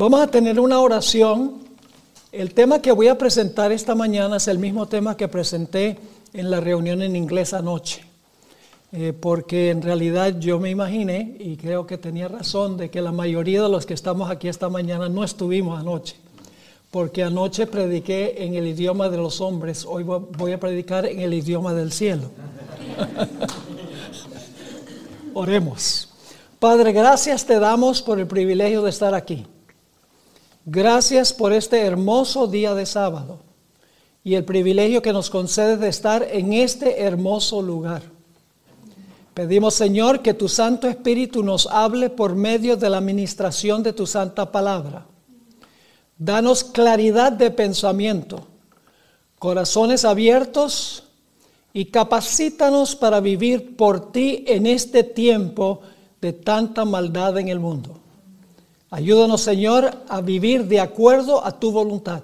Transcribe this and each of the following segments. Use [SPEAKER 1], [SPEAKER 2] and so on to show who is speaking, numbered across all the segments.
[SPEAKER 1] Vamos a tener una oración. El tema que voy a presentar esta mañana es el mismo tema que presenté en la reunión en inglés anoche. Eh, porque en realidad yo me imaginé, y creo que tenía razón, de que la mayoría de los que estamos aquí esta mañana no estuvimos anoche. Porque anoche prediqué en el idioma de los hombres, hoy voy a predicar en el idioma del cielo. Oremos. Padre, gracias te damos por el privilegio de estar aquí. Gracias por este hermoso día de sábado y el privilegio que nos concede de estar en este hermoso lugar. Pedimos, Señor, que tu Santo Espíritu nos hable por medio de la administración de tu santa palabra. Danos claridad de pensamiento, corazones abiertos y capacítanos para vivir por ti en este tiempo de tanta maldad en el mundo. Ayúdanos, Señor, a vivir de acuerdo a tu voluntad.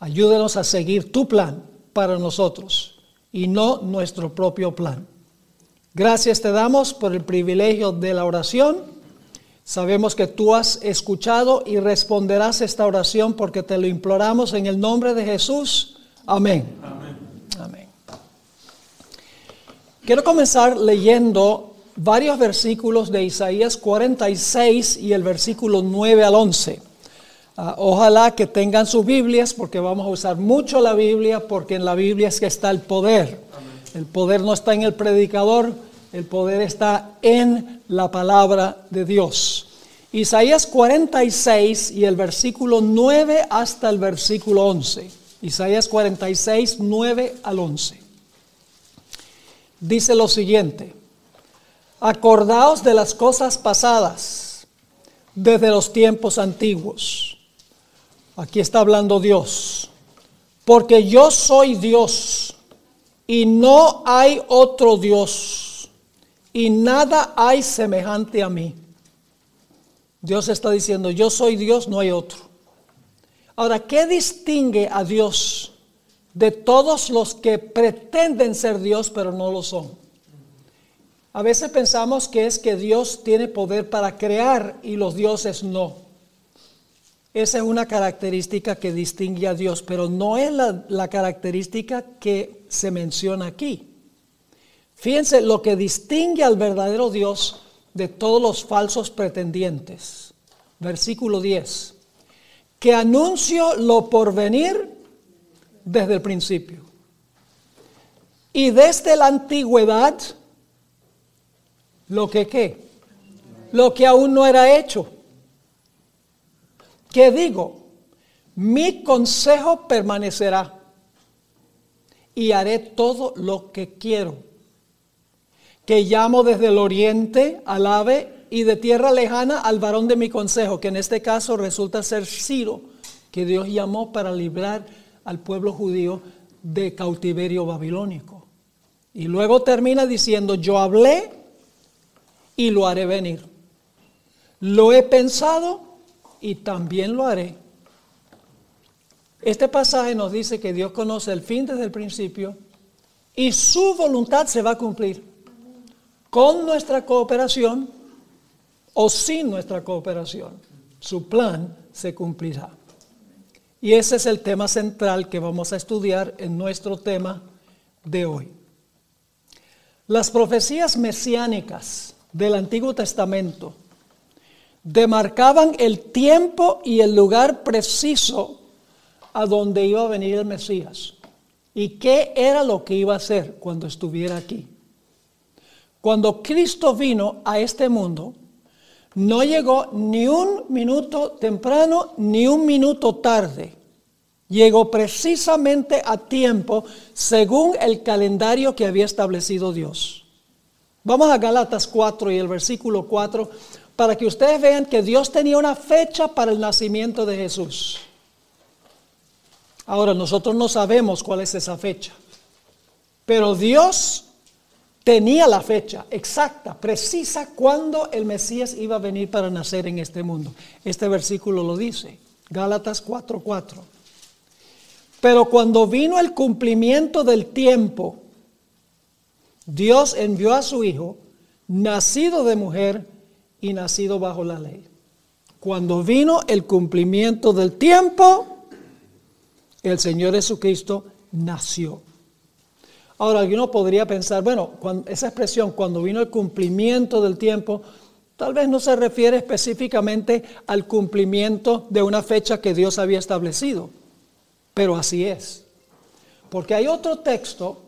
[SPEAKER 1] Ayúdanos a seguir tu plan para nosotros y no nuestro propio plan. Gracias te damos por el privilegio de la oración. Sabemos que tú has escuchado y responderás esta oración porque te lo imploramos en el nombre de Jesús. Amén. Amén. Amén. Quiero comenzar leyendo varios versículos de Isaías 46 y el versículo 9 al 11. Ah, ojalá que tengan sus Biblias porque vamos a usar mucho la Biblia porque en la Biblia es que está el poder. El poder no está en el predicador, el poder está en la palabra de Dios. Isaías 46 y el versículo 9 hasta el versículo 11. Isaías 46, 9 al 11. Dice lo siguiente. Acordaos de las cosas pasadas desde los tiempos antiguos. Aquí está hablando Dios. Porque yo soy Dios y no hay otro Dios y nada hay semejante a mí. Dios está diciendo, yo soy Dios, no hay otro. Ahora, ¿qué distingue a Dios de todos los que pretenden ser Dios pero no lo son? A veces pensamos que es que Dios tiene poder para crear y los dioses no. Esa es una característica que distingue a Dios, pero no es la, característica que se menciona aquí. Fíjense lo que distingue al verdadero Dios de todos los falsos pretendientes. Versículo 10. Que anuncio lo por venir desde el principio. Y desde la antigüedad lo que qué, lo que aún no era hecho. ¿Qué digo? Mi consejo permanecerá y haré todo lo que quiero. Que llamo desde el oriente al ave y de tierra lejana al varón de mi consejo, que en este caso resulta ser Ciro, que Dios llamó para librar al pueblo judío de cautiverio babilónico. Y luego termina diciendo, yo hablé y lo haré venir. Lo he pensado y también lo haré. Este pasaje nos dice que Dios conoce el fin desde el principio y su voluntad se va a cumplir con nuestra cooperación o sin nuestra cooperación. Su plan se cumplirá. Y ese es el tema central que vamos a estudiar en nuestro tema de hoy. Las profecías mesiánicas del Antiguo Testamento demarcaban el tiempo y el lugar preciso a donde iba a venir el Mesías y qué era lo que iba a hacer cuando estuviera aquí. Cuando Cristo vino a este mundo, no llegó ni un minuto temprano ni un minuto tarde. Llegó precisamente a tiempo según el calendario que había establecido Dios. Vamos a Galatas 4 y el versículo 4 para que ustedes vean que Dios tenía una fecha para el nacimiento de Jesús. Ahora, nosotros no sabemos cuál es esa fecha, pero Dios tenía la fecha exacta, precisa, cuando el Mesías iba a venir para nacer en este mundo. Este versículo lo dice, Gálatas 4:4. Pero cuando vino el cumplimiento del tiempo, Dios envió a su Hijo, nacido de mujer y nacido bajo la ley. Cuando vino el cumplimiento del tiempo, el Señor Jesucristo nació. Ahora, alguno podría pensar, bueno, esa expresión, cuando vino el cumplimiento del tiempo, tal vez no se refiere específicamente al cumplimiento de una fecha que Dios había establecido, pero así es. Porque hay otro texto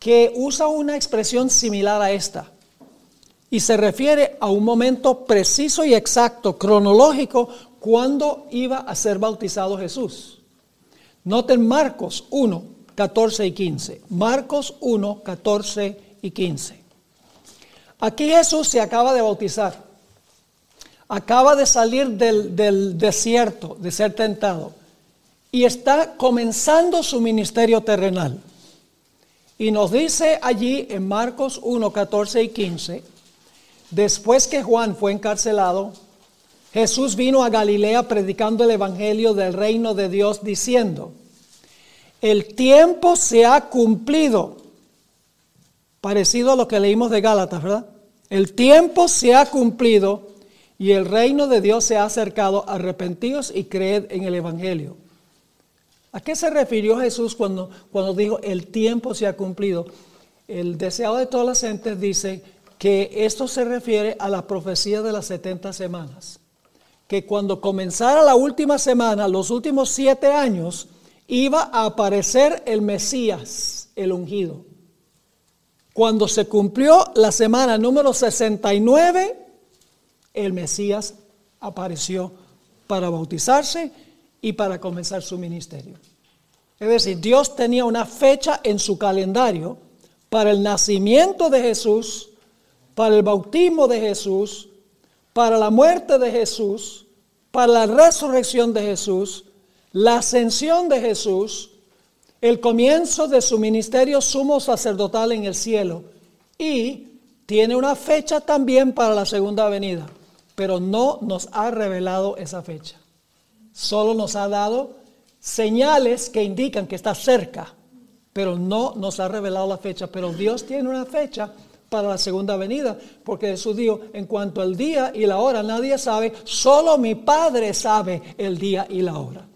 [SPEAKER 1] que usa una expresión similar a esta y se refiere a un momento preciso y exacto, cronológico, cuando iba a ser bautizado Jesús. Noten Marcos 1, 14 y 15. Marcos 1, 14 y 15. Aquí Jesús se acaba de bautizar. Acaba de salir del, del desierto, de ser tentado. Y está comenzando su ministerio terrenal. Y nos dice allí en Marcos 1, 14 y 15 Después que Juan fue encarcelado, Jesús vino a Galilea predicando el Evangelio del reino de Dios diciendo, el tiempo se ha cumplido, parecido a lo que leímos de Gálatas, ¿verdad? El tiempo se ha cumplido y el reino de Dios se ha acercado, arrepentidos y creed en el Evangelio. ¿A qué se refirió Jesús cuando, cuando dijo el tiempo se ha cumplido? El deseado de todas las gentes dice, que esto se refiere a la profecía de las 70 semanas. Que cuando comenzara la última semana, los últimos siete años, iba a aparecer el Mesías, el ungido. Cuando se cumplió la semana número 69, el Mesías apareció para bautizarse y para comenzar su ministerio. Es decir, Dios tenía una fecha en su calendario para el nacimiento de Jesús para el bautismo de Jesús, para la muerte de Jesús, para la resurrección de Jesús, la ascensión de Jesús, el comienzo de su ministerio sumo sacerdotal en el cielo y tiene una fecha también para la segunda venida, pero no nos ha revelado esa fecha. Solo nos ha dado señales que indican que está cerca, pero no nos ha revelado la fecha. Pero Dios tiene una fecha para la segunda venida, porque Jesús dijo, en cuanto al día y la hora nadie sabe, solo mi Padre sabe el día y la hora.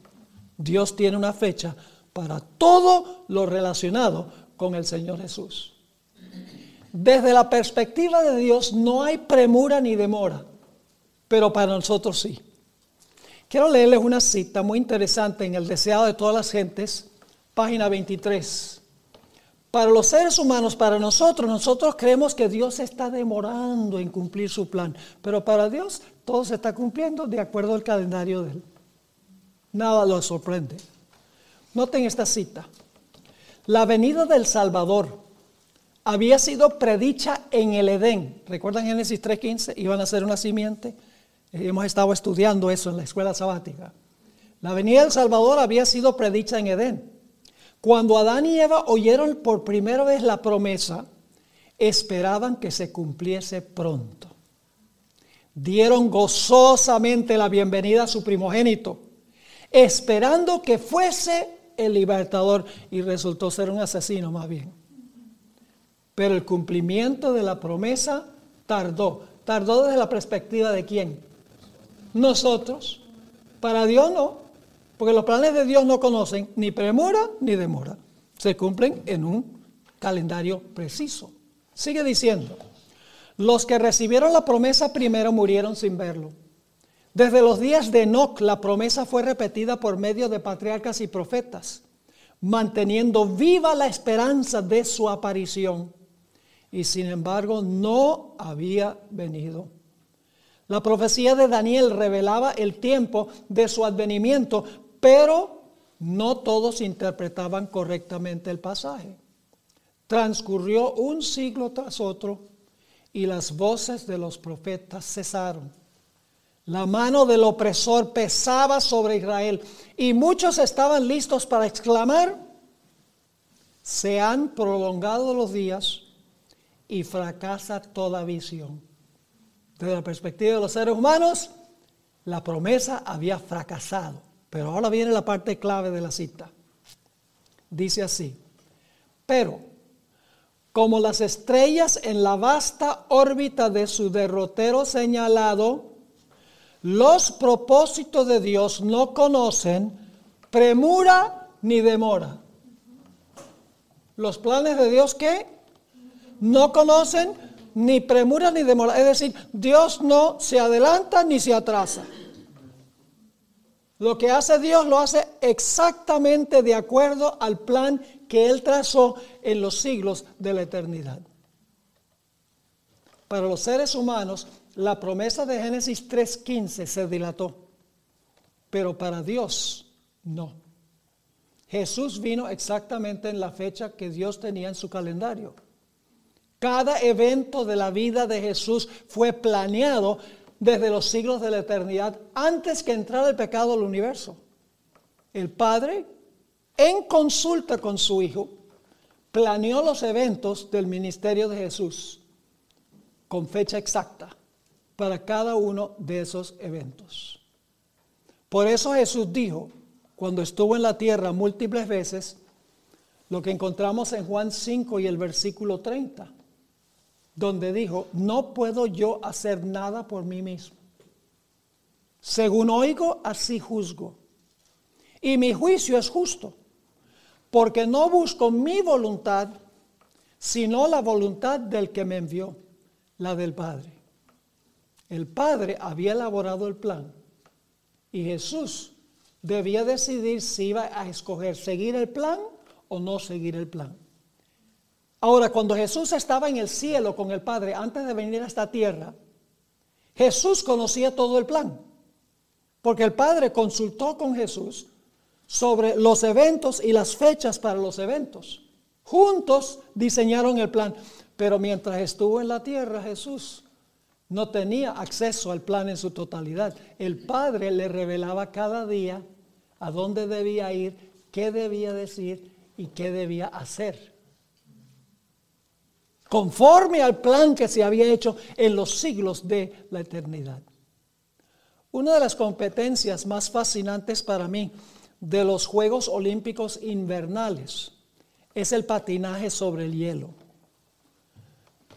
[SPEAKER 1] Dios tiene una fecha para todo lo relacionado con el Señor Jesús. Desde la perspectiva de Dios no hay premura ni demora, pero para nosotros sí. Quiero leerles una cita muy interesante en El deseado de todas las gentes, página 23. Para los seres humanos, para nosotros, nosotros creemos que Dios está demorando en cumplir su plan, pero para Dios todo se está cumpliendo de acuerdo al calendario de Él. Nada lo sorprende. Noten esta cita. La venida del Salvador había sido predicha en el Edén. ¿Recuerdan Génesis 3.15? Iban a ser una simiente. Hemos estado estudiando eso en la escuela sabática. La venida del Salvador había sido predicha en Edén. Cuando Adán y Eva oyeron por primera vez la promesa, esperaban que se cumpliese pronto. Dieron gozosamente la bienvenida a su primogénito, esperando que fuese el libertador y resultó ser un asesino más bien. Pero el cumplimiento de la promesa tardó. ¿Tardó desde la perspectiva de quién? Nosotros. Para Dios no. Porque los planes de Dios no conocen ni premura ni demora. Se cumplen en un calendario preciso. Sigue diciendo, los que recibieron la promesa primero murieron sin verlo. Desde los días de Enoch la promesa fue repetida por medio de patriarcas y profetas, manteniendo viva la esperanza de su aparición. Y sin embargo no había venido. La profecía de Daniel revelaba el tiempo de su advenimiento, pero no todos interpretaban correctamente el pasaje. Transcurrió un siglo tras otro y las voces de los profetas cesaron. La mano del opresor pesaba sobre Israel y muchos estaban listos para exclamar, se han prolongado los días y fracasa toda visión. Desde la perspectiva de los seres humanos, la promesa había fracasado. Pero ahora viene la parte clave de la cita. Dice así, pero como las estrellas en la vasta órbita de su derrotero señalado, Los propósitos de Dios no conocen premura ni demora. Los planes de Dios que no conocen ni premura ni demora. Es decir, Dios no se adelanta ni se atrasa. Lo que hace Dios lo hace exactamente de acuerdo al plan que Él trazó en los siglos de la eternidad. Para los seres humanos, la promesa de Génesis 3.15 se dilató, pero para Dios no. Jesús vino exactamente en la fecha que Dios tenía en su calendario. Cada evento de la vida de Jesús fue planeado desde los siglos de la eternidad, antes que entrara el pecado al universo. El Padre, en consulta con su Hijo, planeó los eventos del ministerio de Jesús con fecha exacta para cada uno de esos eventos. Por eso Jesús dijo, cuando estuvo en la tierra múltiples veces, lo que encontramos en Juan 5 y el versículo 30 donde dijo, no puedo yo hacer nada por mí mismo. Según oigo, así juzgo. Y mi juicio es justo, porque no busco mi voluntad, sino la voluntad del que me envió, la del Padre. El Padre había elaborado el plan y Jesús debía decidir si iba a escoger seguir el plan o no seguir el plan. Ahora, cuando Jesús estaba en el cielo con el Padre, antes de venir a esta tierra, Jesús conocía todo el plan. Porque el Padre consultó con Jesús sobre los eventos y las fechas para los eventos. Juntos diseñaron el plan. Pero mientras estuvo en la tierra, Jesús no tenía acceso al plan en su totalidad. El Padre le revelaba cada día a dónde debía ir, qué debía decir y qué debía hacer conforme al plan que se había hecho en los siglos de la eternidad. Una de las competencias más fascinantes para mí de los Juegos Olímpicos Invernales es el patinaje sobre el hielo.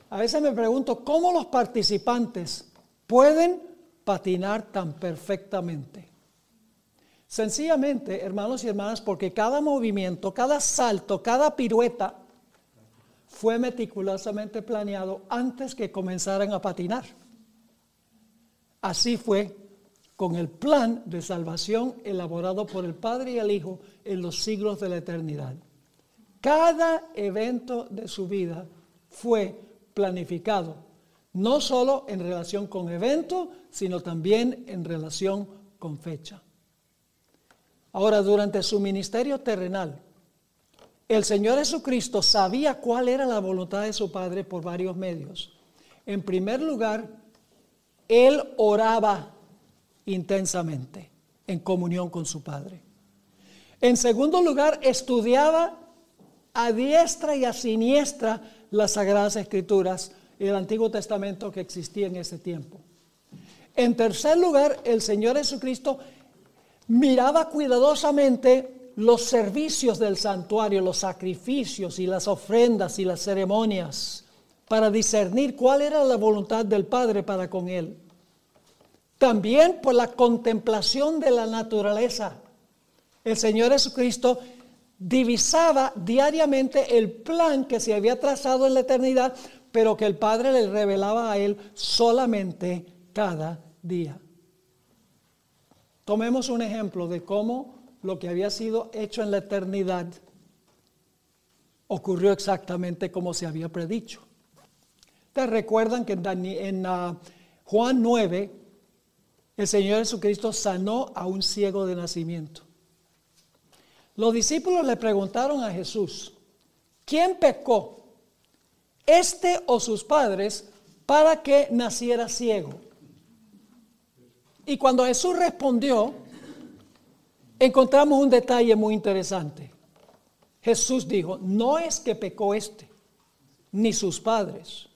[SPEAKER 1] A veces me pregunto cómo los participantes pueden patinar tan perfectamente. Sencillamente, hermanos y hermanas, porque cada movimiento, cada salto, cada pirueta fue meticulosamente planeado antes que comenzaran a patinar. Así fue con el plan de salvación elaborado por el Padre y el Hijo en los siglos de la eternidad. Cada evento de su vida fue planificado, no solo en relación con evento, sino también en relación con fecha. Ahora, durante su ministerio terrenal, el Señor Jesucristo sabía cuál era la voluntad de su Padre por varios medios. En primer lugar, Él oraba intensamente en comunión con su Padre. En segundo lugar, estudiaba a diestra y a siniestra las Sagradas Escrituras y el Antiguo Testamento que existía en ese tiempo. En tercer lugar, el Señor Jesucristo miraba cuidadosamente los servicios del santuario, los sacrificios y las ofrendas y las ceremonias, para discernir cuál era la voluntad del Padre para con él. También por la contemplación de la naturaleza. El Señor Jesucristo divisaba diariamente el plan que se había trazado en la eternidad, pero que el Padre le revelaba a él solamente cada día. Tomemos un ejemplo de cómo lo que había sido hecho en la eternidad ocurrió exactamente como se había predicho. ¿Te recuerdan que en, ah, Juan 9 el Señor Jesucristo sanó a un ciego de nacimiento? Los discípulos le preguntaron a Jesús, ¿quién pecó? ¿Este o sus padres para que naciera ciego? Y cuando Jesús respondió, encontramos un detalle muy interesante. Jesús dijo, no es que pecó este, ni sus padres,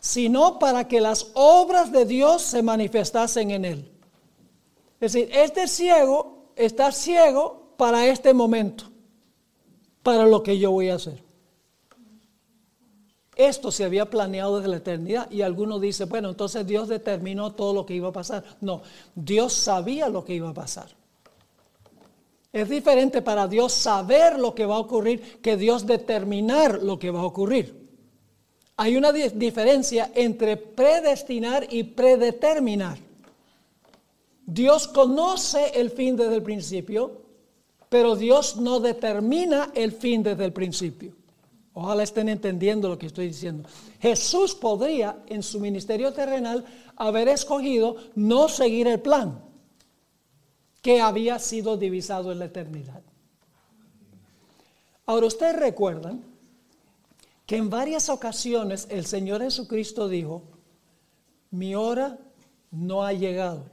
[SPEAKER 1] sino para que las obras de Dios se manifestasen en él. Es decir, este ciego está ciego para este momento, para lo que yo voy a hacer. Esto se había planeado desde la eternidad y algunos dicen, bueno, entonces Dios determinó todo lo que iba a pasar. No, Dios sabía lo que iba a pasar. Es diferente para Dios saber lo que va a ocurrir que Dios determinar lo que va a ocurrir. Hay una diferencia entre predestinar y predeterminar. Dios conoce el fin desde el principio, pero Dios no determina el fin desde el principio. Ojalá estén entendiendo lo que estoy diciendo. Jesús podría en su ministerio terrenal haber escogido no seguir el plan que había sido divisado en la eternidad. Ahora ustedes recuerdan que en varias ocasiones el Señor Jesucristo dijo, mi hora no ha llegado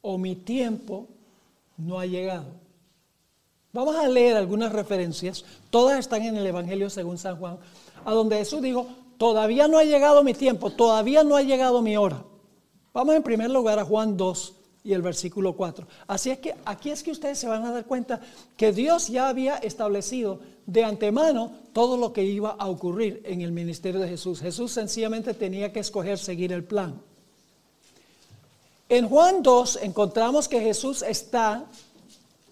[SPEAKER 1] o mi tiempo no ha llegado. Vamos a leer algunas referencias, todas están en el Evangelio según San Juan, a donde Jesús dijo, todavía no ha llegado mi tiempo, todavía no ha llegado mi hora. Vamos en primer lugar a Juan 2 y el versículo 4. Así es que aquí es que ustedes se van a dar cuenta que Dios ya había establecido de antemano todo lo que iba a ocurrir en el ministerio de Jesús. Jesús sencillamente tenía que escoger seguir el plan. En Juan 2 encontramos que Jesús está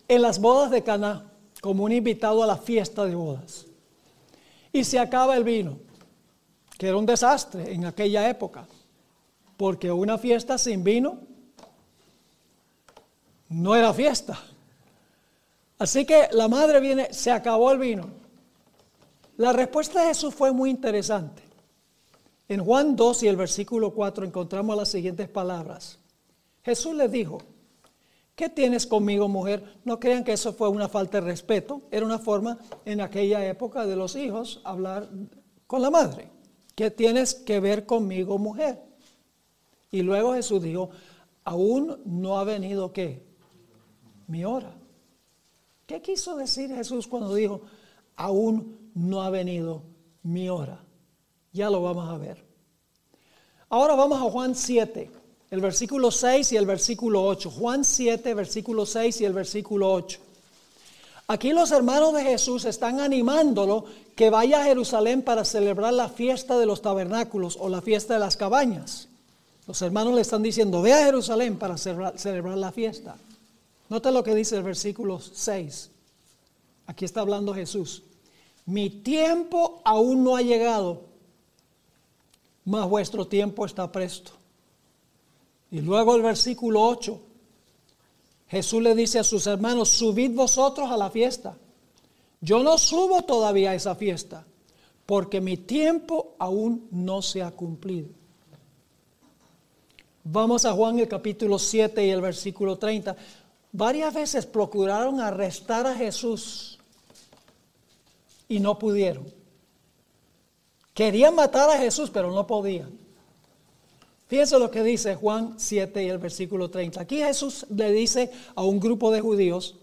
[SPEAKER 1] en las bodas de Caná como un invitado a la fiesta de bodas. Y se acaba el vino, que era un desastre en aquella época, porque una fiesta sin vino no era fiesta. Así que la madre viene, se acabó el vino. La respuesta de Jesús fue muy interesante. En Juan 2 y el versículo 4 encontramos las siguientes palabras. Jesús le dijo, ¿qué tienes conmigo, mujer? No crean que eso fue una falta de respeto, era una forma en aquella época de los hijos hablar con la madre. ¿Qué tienes que ver conmigo, mujer? Y luego Jesús dijo, aún no ha venido qué? Mi hora. ¿Qué quiso decir Jesús cuando dijo, aún no ha venido mi hora? Ya lo vamos a ver. Ahora vamos a Juan 7 el versículo 6 y el versículo 8. Juan 7, versículo 6 y el versículo 8. Aquí los hermanos de Jesús están animándolo que vaya a Jerusalén para celebrar la fiesta de los tabernáculos o la fiesta de las cabañas. Los hermanos le están diciendo, ve a Jerusalén para celebrar, la fiesta. Nota lo que dice el versículo 6. Aquí está hablando Jesús. Mi tiempo aún no ha llegado, mas vuestro tiempo está presto. Y luego el versículo 8, Jesús le dice a sus hermanos, subid vosotros a la fiesta. Yo no subo todavía a esa fiesta, porque mi tiempo aún no se ha cumplido. Vamos a Juan el capítulo 7 y el versículo 30. Varias veces procuraron arrestar a Jesús y no pudieron. Querían matar a Jesús, pero no podían. Fíjense lo que dice Juan 7 y el versículo 30. Aquí Jesús le dice a un grupo de judíos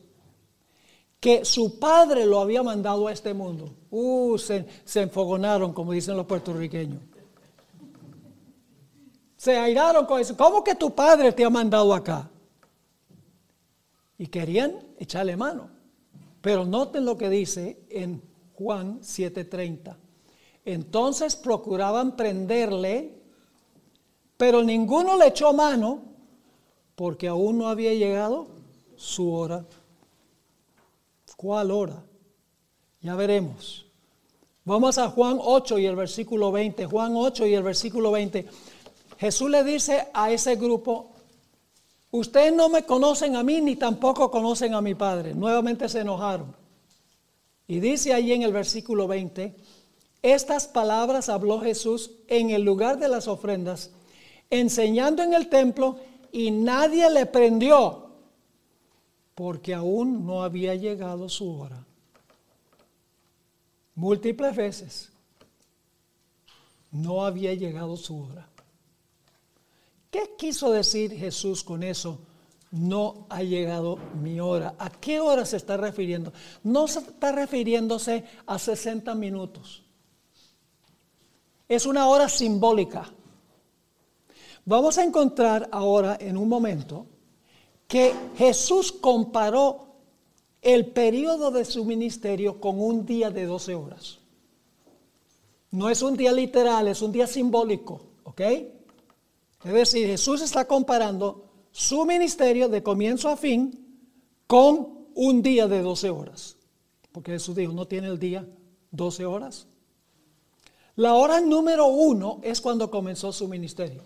[SPEAKER 1] que su padre lo había mandado a este mundo. Uh, se, se enfogonaron, como dicen los puertorriqueños. Se airaron con eso. ¿Cómo que tu padre te ha mandado acá? Y querían echarle mano. Pero noten lo que dice en Juan 7:30. Entonces procuraban prenderle pero ninguno le echó mano porque aún no había llegado su hora. ¿Cuál hora? Ya veremos. Vamos a Juan 8 y el versículo 20. Juan 8 y el versículo 20. Jesús le dice a ese grupo, ustedes no me conocen a mí ni tampoco conocen a mi Padre. Nuevamente se enojaron. Y dice allí en el versículo 20, estas palabras habló Jesús en el lugar de las ofrendas enseñando en el templo y nadie le prendió porque aún no había llegado su hora. Múltiples veces no había llegado su hora. ¿Qué quiso decir Jesús con eso? No ha llegado mi hora. ¿A qué hora se está refiriendo? No se está refiriéndose a 60 minutos. Es una hora simbólica. Vamos a encontrar ahora en un momento que Jesús comparó el periodo de su ministerio con un día de 12 horas. No es un día literal, es un día simbólico, ¿ok? Es decir, Jesús está comparando su ministerio de comienzo a fin con un día de 12 horas. Porque Jesús dijo, no tiene el día 12 horas. La hora número uno es cuando comenzó su ministerio.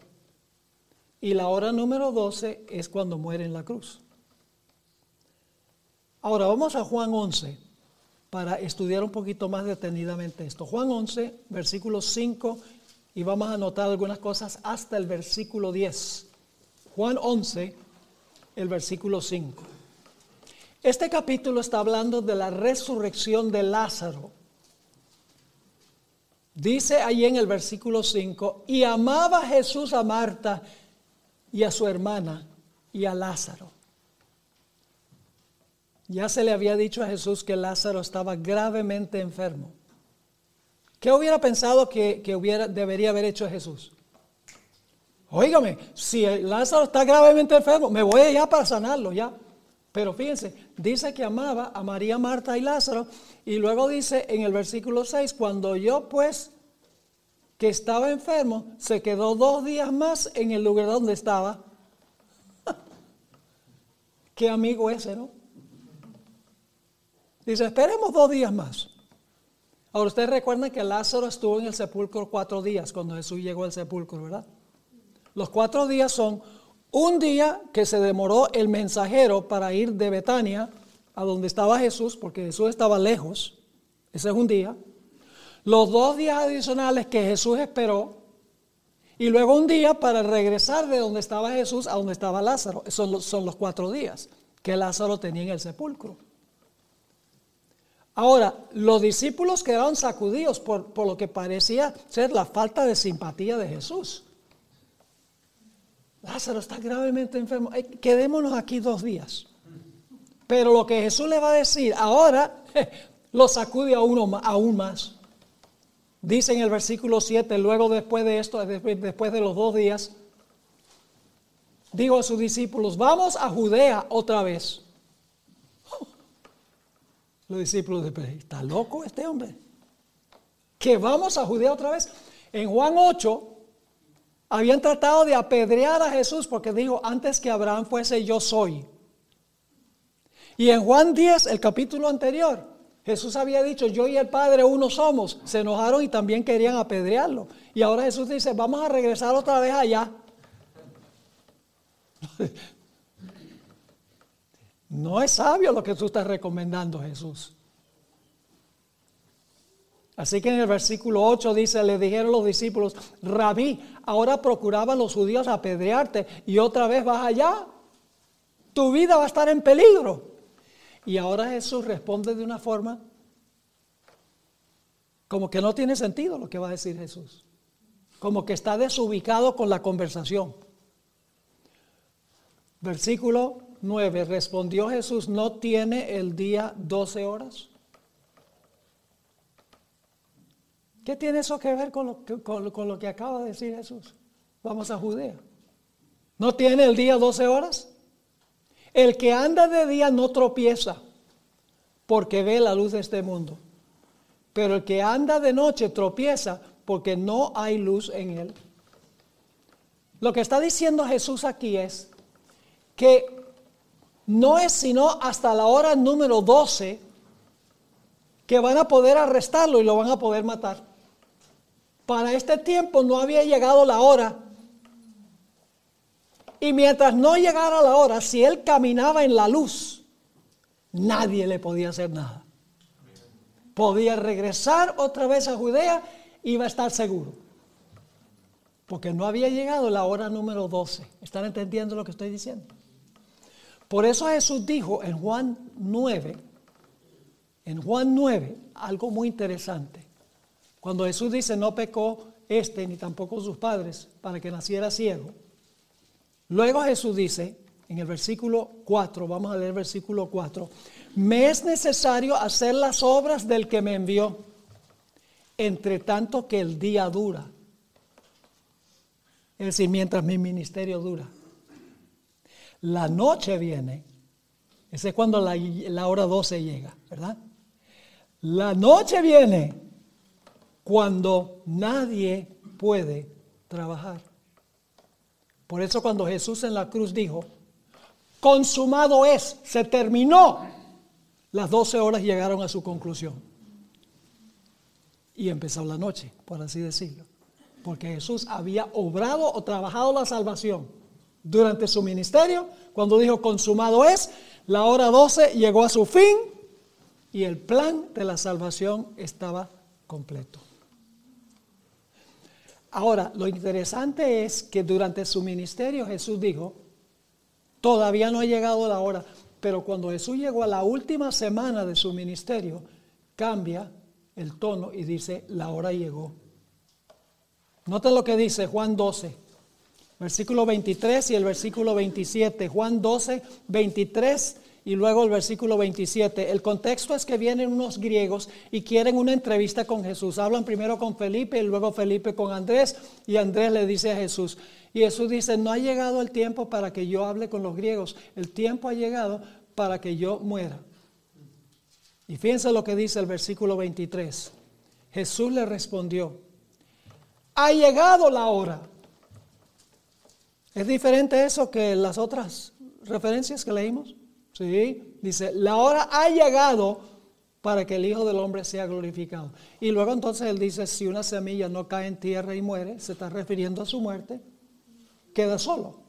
[SPEAKER 1] Y la hora número 12 es cuando muere en la cruz. Ahora vamos a Juan 11 para estudiar un poquito más detenidamente esto. Juan 11, versículo 5, y vamos a anotar algunas cosas hasta el versículo 10. Juan 11, el versículo 5. Este capítulo está hablando de la resurrección de Lázaro. Dice ahí en el versículo 5, y amaba Jesús a Marta y a su hermana y a Lázaro. Ya se le había dicho a Jesús que Lázaro estaba gravemente enfermo. ¿Qué hubiera pensado que, hubiera, debería haber hecho Jesús? Óigame, si Lázaro está gravemente enfermo, me voy allá para sanarlo ya. Pero fíjense, dice que amaba a María, Marta y Lázaro, y luego dice en el versículo 6, cuando yo pues que estaba enfermo, se quedó dos días más en el lugar donde estaba. Qué amigo ese, ¿no? Dice, esperemos dos días más. Ahora ustedes recuerdan que Lázaro estuvo en el sepulcro cuatro días cuando Jesús llegó al sepulcro, ¿verdad? Los cuatro días son un día que se demoró el mensajero para ir de Betania a donde estaba Jesús, porque Jesús estaba lejos. Ese es un día. Los dos días adicionales que Jesús esperó y luego un día para regresar de donde estaba Jesús a donde estaba Lázaro. Los, son los cuatro días que Lázaro tenía en el sepulcro. Ahora, los discípulos quedaron sacudidos por, por, lo que parecía ser la falta de simpatía de Jesús. Lázaro está gravemente enfermo. Quedémonos aquí dos días. Pero lo que Jesús le va a decir ahora lo sacude a uno aún más. Dice en el versículo 7, luego después de esto, después de los dos días, dijo a sus discípulos, vamos a Judea otra vez. Los discípulos de ¿está loco este hombre? Que vamos a Judea otra vez. En Juan 8 habían tratado de apedrear a Jesús porque dijo, antes que Abraham fuese yo soy. Y en Juan 10, el capítulo anterior, Jesús había dicho, yo y el Padre uno somos. Se enojaron y también querían apedrearlo. Y ahora Jesús dice, vamos a regresar otra vez allá. No es sabio lo que tú estás recomendando, Jesús. Así que en el versículo 8 dice, le dijeron los discípulos, rabí, ahora procuraban los judíos apedrearte y otra vez vas allá. Tu vida va a estar en peligro. Y ahora Jesús responde de una forma como que no tiene sentido lo que va a decir Jesús. Como que está desubicado con la conversación. Versículo 9. Respondió Jesús, ¿no tiene el día 12 horas? ¿Qué tiene eso que ver con lo que, con lo que acaba de decir Jesús? Vamos a Judea. ¿No tiene el día 12 horas? El que anda de día no tropieza porque ve la luz de este mundo. Pero el que anda de noche tropieza porque no hay luz en él. Lo que está diciendo Jesús aquí es que no es sino hasta la hora número 12 que van a poder arrestarlo y lo van a poder matar. Para este tiempo no había llegado la hora y mientras no llegara la hora, si él caminaba en la luz, nadie le podía hacer nada. Podía regresar otra vez a Judea, iba a estar seguro. Porque no había llegado la hora número 12. ¿Están entendiendo lo que estoy diciendo? Por eso Jesús dijo en Juan 9, en Juan 9, algo muy interesante. Cuando Jesús dice, no pecó este ni tampoco sus padres para que naciera ciego. Luego Jesús dice, en el versículo 4, vamos a leer el versículo 4, me es necesario hacer las obras del que me envió, entre tanto que el día dura. Es decir, mientras mi ministerio dura. La noche viene, ese es cuando la, hora 12 llega, ¿verdad? La noche viene cuando nadie puede trabajar. Por eso cuando Jesús en la cruz dijo, consumado es, se terminó, las 12 horas llegaron a su conclusión. Y empezó la noche, por así decirlo. Porque Jesús había obrado o trabajado la salvación durante su ministerio. Cuando dijo consumado es, la hora 12 llegó a su fin y el plan de la salvación estaba completo. Ahora, lo interesante es que durante su ministerio Jesús dijo, todavía no ha llegado la hora, pero cuando Jesús llegó a la última semana de su ministerio, cambia el tono y dice, la hora llegó. Noten lo que dice Juan 12, versículo 23 y el versículo 27. Juan 12, 23 y luego el versículo 27. El contexto es que vienen unos griegos y quieren una entrevista con Jesús. Hablan primero con Felipe y luego Felipe con Andrés y Andrés le dice a Jesús. Y Jesús dice, no ha llegado el tiempo para que yo hable con los griegos. El tiempo ha llegado para que yo muera. Y fíjense lo que dice el versículo 23. Jesús le respondió, ha llegado la hora. ¿Es diferente eso que las otras referencias que leímos? ¿Sí? Dice, la hora ha llegado para que el Hijo del Hombre sea glorificado. Y luego entonces él dice, si una semilla no cae en tierra y muere, se está refiriendo a su muerte, queda solo.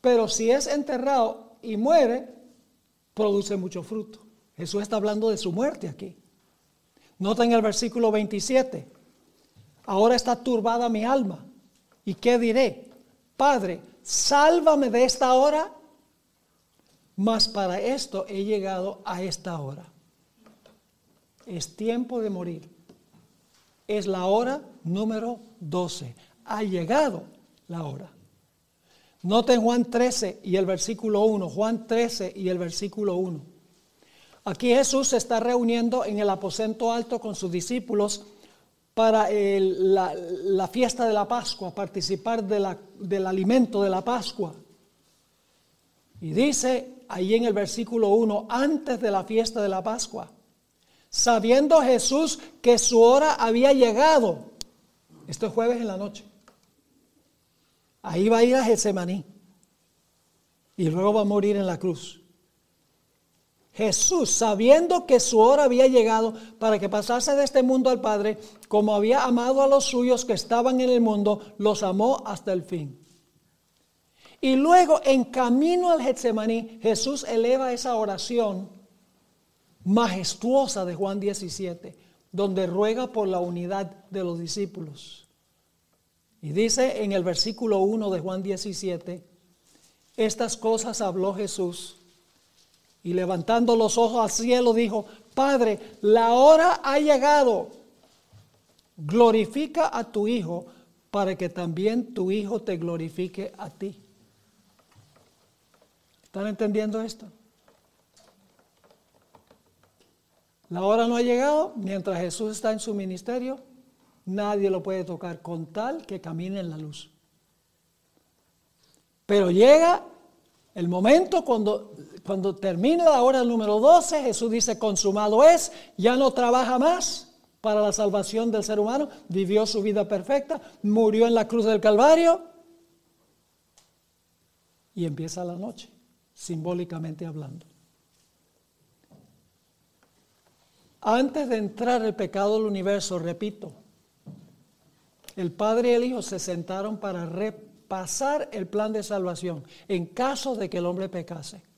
[SPEAKER 1] Pero si es enterrado y muere, produce mucho fruto. Jesús está hablando de su muerte aquí. Noten el versículo 27. Ahora está turbada mi alma. ¿Y qué diré? Padre, sálvame de esta hora mas para esto he llegado a esta hora. Es tiempo de morir. Es la hora número 12. Ha llegado la hora. Noten Juan 13 y el versículo 1. Juan 13 y el versículo 1. Aquí Jesús se está reuniendo en el aposento alto con sus discípulos para la, fiesta de la Pascua, participar del alimento de la Pascua. Y dice ahí en el versículo 1, antes de la fiesta de la Pascua, sabiendo Jesús que su hora había llegado, esto es jueves en la noche, ahí va a ir a Getsemaní y luego va a morir en la cruz. Jesús, sabiendo que su hora había llegado para que pasase de este mundo al Padre, como había amado a los suyos que estaban en el mundo, los amó hasta el fin. Y luego, en camino al Getsemaní, Jesús eleva esa oración majestuosa de Juan 17, donde ruega por la unidad de los discípulos. Y dice en el versículo 1 de Juan 17, estas cosas habló Jesús y levantando los ojos al cielo dijo, Padre, la hora ha llegado, glorifica a tu Hijo para que también tu Hijo te glorifique a ti. ¿Están entendiendo esto? La hora no ha llegado, mientras Jesús está en su ministerio, nadie lo puede tocar con tal que camine en la luz. Pero llega el momento cuando, cuando termina la hora número 12, Jesús dice, consumado es, ya no trabaja más para la salvación del ser humano, vivió su vida perfecta, murió en la cruz del Calvario y empieza la noche simbólicamente hablando. Antes de entrar el pecado del universo, repito, el Padre y el Hijo se sentaron para repasar el plan de salvación en caso de que el hombre pecase.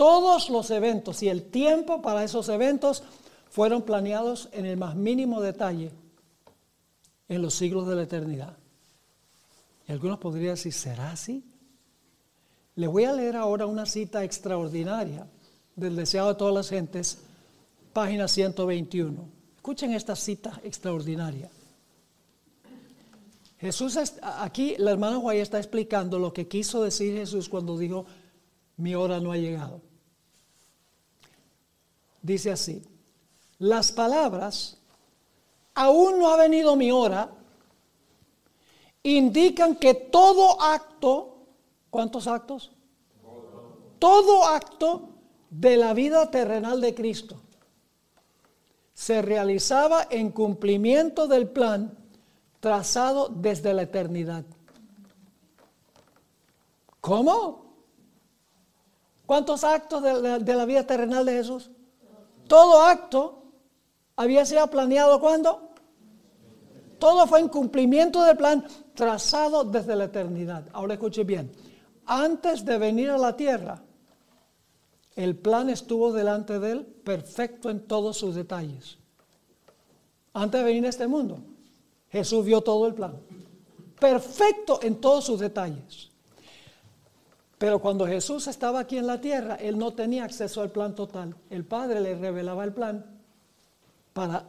[SPEAKER 1] Todos los eventos y el tiempo para esos eventos fueron planeados en el más mínimo detalle en los siglos de la eternidad. Y algunos podrían decir, ¿será así? Le voy a leer ahora una cita extraordinaria del deseado de todas las gentes, página 121. Escuchen esta cita extraordinaria. Jesús, aquí la hermana Guay está explicando lo que quiso decir Jesús cuando dijo, mi hora no ha llegado. Dice así, las palabras, aún no ha venido mi hora, indican que todo acto ¿Cuántos actos? Todo acto de la vida terrenal de Cristo se realizaba en cumplimiento del plan trazado desde la eternidad. ¿Cómo? ¿Cuántos actos de la, vida terrenal de Jesús? Todo acto había sido planeado cuando? Todo fue en cumplimiento del plan trazado desde la eternidad. Ahora escuche bien. Antes de venir a la tierra, el plan estuvo delante de él perfecto en todos sus detalles. Antes de venir a este mundo, Jesús vio todo el plan. Perfecto en todos sus detalles. Pero cuando Jesús estaba aquí en la tierra, él no tenía acceso al plan total. El Padre le revelaba el plan para,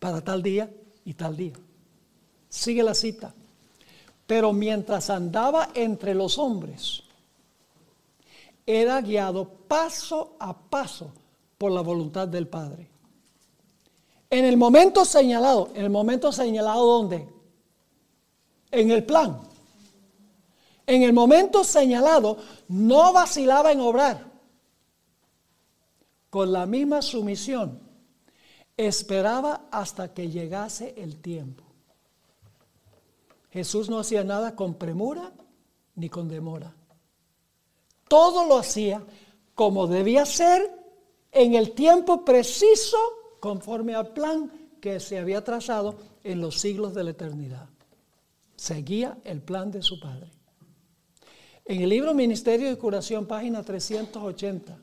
[SPEAKER 1] para tal día y tal día. Sigue la cita. Pero mientras andaba entre los hombres, era guiado paso a paso por la voluntad del Padre. En el momento señalado, en el momento señalado ¿dónde? En el plan. En el momento señalado no vacilaba en obrar. Con la misma sumisión, esperaba hasta que llegase el tiempo. Jesús no hacía nada con premura ni con demora. Todo lo hacía como debía ser en el tiempo preciso conforme al plan que se había trazado en los siglos de la eternidad. Seguía el plan de su Padre. En el libro Ministerio de Curación, página 380,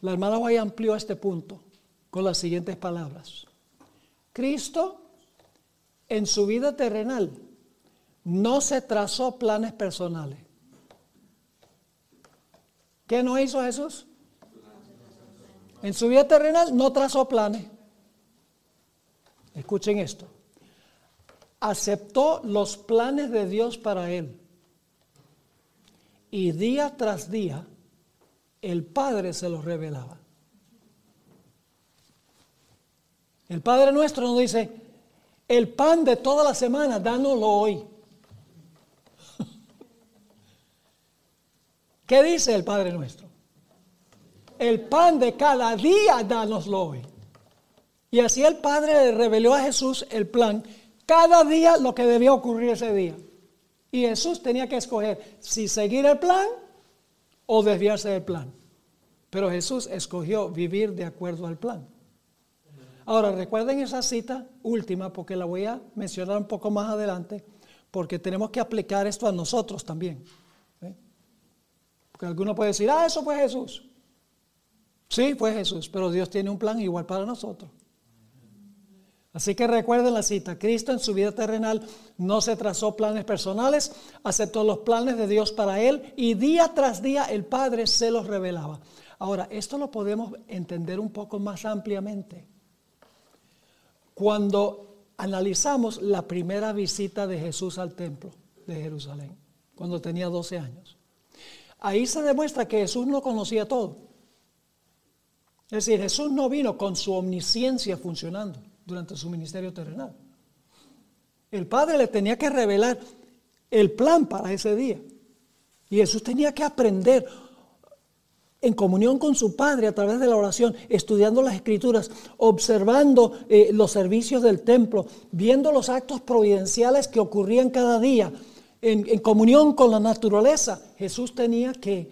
[SPEAKER 1] la hermana Guay amplió este punto con las siguientes palabras. Cristo en su vida terrenal no se trazó planes personales. ¿Qué no hizo Jesús? En su vida terrenal no trazó planes. Escuchen esto. Aceptó los planes de Dios para él. Y día tras día el Padre se los revelaba. El Padre nuestro nos dice, el pan de toda la semana, dánoslo hoy. ¿Qué dice el Padre nuestro? El pan de cada día, dánoslo hoy. Y así el Padre le reveló a Jesús el plan, cada día lo que debía ocurrir ese día. Y Jesús tenía que escoger si seguir el plan o desviarse del plan. Pero Jesús escogió vivir de acuerdo al plan. Ahora, recuerden esa cita última porque la voy a mencionar un poco más adelante, porque tenemos que aplicar esto a nosotros también. ¿eh? Porque alguno puede decir, ah, eso fue Jesús. Sí, fue Jesús, pero Dios tiene un plan igual para nosotros. Así que recuerden la cita, Cristo en su vida terrenal no se trazó planes personales, aceptó los planes de Dios para él y día tras día el Padre se los revelaba. Ahora, esto lo podemos entender un poco más ampliamente cuando analizamos la primera visita de Jesús al templo de Jerusalén, cuando tenía 12 años. Ahí se demuestra que Jesús no conocía todo. Es decir, Jesús no vino con su omnisciencia funcionando durante su ministerio terrenal. El Padre le tenía que revelar el plan para ese día. Y Jesús tenía que aprender en comunión con su Padre a través de la oración, estudiando las escrituras, observando eh, los servicios del templo, viendo los actos providenciales que ocurrían cada día, en, en comunión con la naturaleza, Jesús tenía que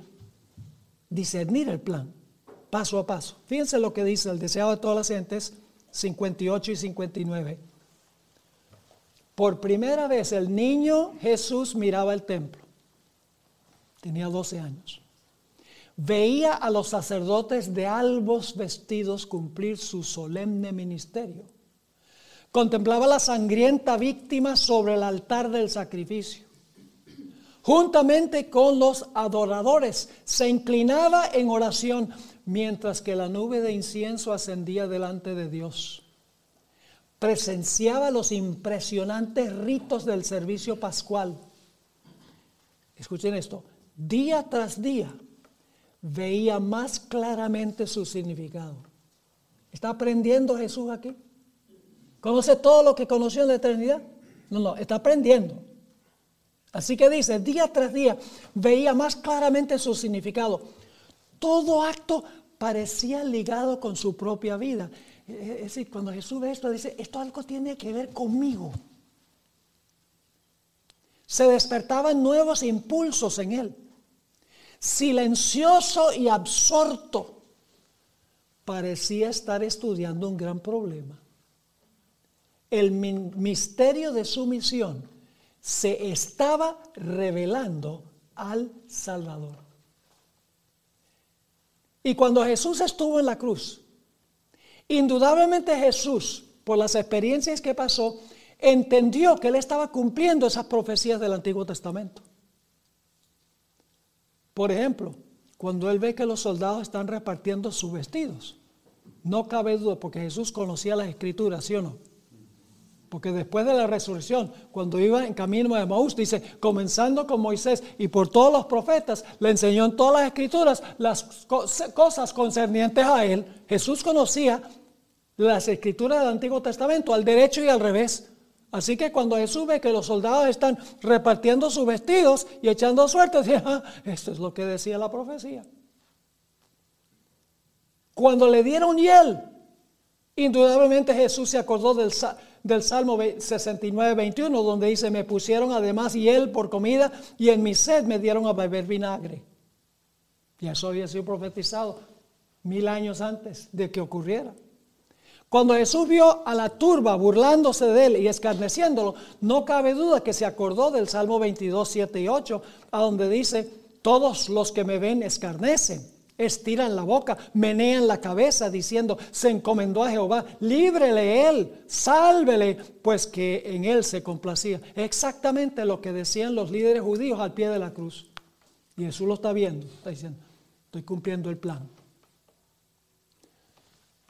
[SPEAKER 1] discernir el plan, paso a paso. Fíjense lo que dice el deseado de todas las gentes, 58 y 59. Por primera vez el niño Jesús miraba el templo. Tenía 12 años veía a los sacerdotes de albos vestidos cumplir su solemne ministerio. Contemplaba la sangrienta víctima sobre el altar del sacrificio. Juntamente con los adoradores, se inclinaba en oración mientras que la nube de incienso ascendía delante de Dios. Presenciaba los impresionantes ritos del servicio pascual. Escuchen esto, día tras día veía más claramente su significado. ¿Está aprendiendo Jesús aquí? ¿Conoce todo lo que conoció en la eternidad? No, no, está aprendiendo. Así que dice, día tras día veía más claramente su significado. Todo acto parecía ligado con su propia vida. es decir, cuando Jesús ve esto, dice, esto algo tiene que ver conmigo. Se despertaban nuevos impulsos en él. Silencioso y absorto, parecía estar estudiando un gran problema. El misterio de su misión se estaba revelando al Salvador. Y cuando Jesús estuvo en la cruz, indudablemente Jesús, por las experiencias que pasó, entendió que él estaba cumpliendo esas profecías del Antiguo Testamento. Por ejemplo, cuando él ve que los soldados están repartiendo sus vestidos, no cabe duda, porque Jesús conocía las escrituras, ¿sí o no? Porque después de la resurrección, cuando iba en camino de Maús, dice, comenzando con Moisés y por todos los profetas, le enseñó en todas las escrituras las cosas concernientes a él. Jesús conocía las escrituras del Antiguo Testamento al derecho y al revés. Así que cuando Jesús ve que los soldados están repartiendo sus vestidos y echando suerte, dice, ah, esto es lo que decía la profecía. Cuando le dieron hiel, indudablemente Jesús se acordó del, del Salmo 69, 21, donde dice, me pusieron además hiel por comida y en mi sed me dieron a beber vinagre. Y eso había sido profetizado mil años antes de que ocurriera. Cuando Jesús vio a la turba burlándose de él y escarneciéndolo, no cabe duda que se acordó del Salmo 22, 7 y 8, a donde dice, todos los que me ven escarnecen, estiran la boca, menean la cabeza, diciendo, se encomendó a Jehová, líbrele él, sálvele, pues que en él se complacía. Exactamente lo que decían los líderes judíos al pie de la cruz. Y Jesús lo está viendo, está diciendo, estoy cumpliendo el plan.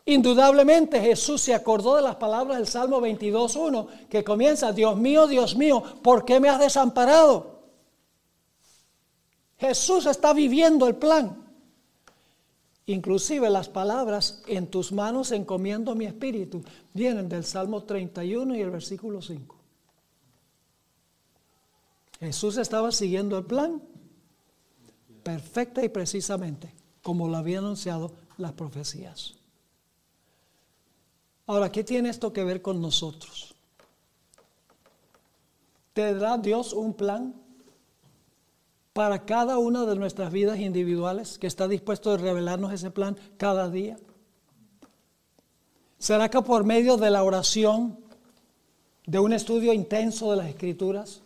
[SPEAKER 1] Indudablemente Jesús se acordó de las palabras del Salmo 22.1 que comienza, Dios mío, Dios mío, ¿por qué me has desamparado? Jesús está viviendo el plan. Inclusive las palabras, en tus manos encomiendo mi espíritu, vienen del Salmo 31 y el versículo 5. Jesús estaba siguiendo el plan perfecta y precisamente como lo había anunciado las profecías. Ahora, ¿qué tiene esto que ver con nosotros? ¿Tendrá Dios un plan para cada una de nuestras vidas individuales que está dispuesto a revelarnos ese plan cada día? ¿Será que por medio de la oración, de un estudio intenso de las escrituras,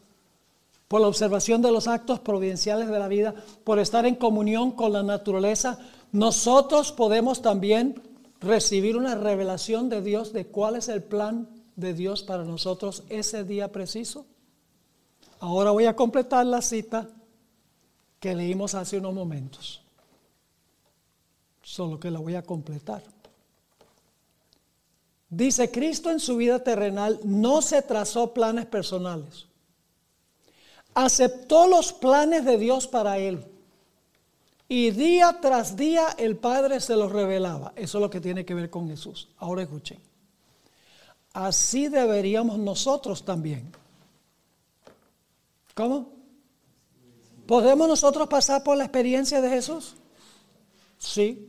[SPEAKER 1] por la observación de los actos providenciales de la vida, por estar en comunión con la naturaleza, nosotros podemos también recibir una revelación de Dios de cuál es el plan de Dios para nosotros ese día preciso. Ahora voy a completar la cita que leímos hace unos momentos. Solo que la voy a completar. Dice, Cristo en su vida terrenal no se trazó planes personales. Aceptó los planes de Dios para él. Y día tras día el Padre se los revelaba. Eso es lo que tiene que ver con Jesús. Ahora escuchen. Así deberíamos nosotros también. ¿Cómo? ¿Podemos nosotros pasar por la experiencia de Jesús? Sí.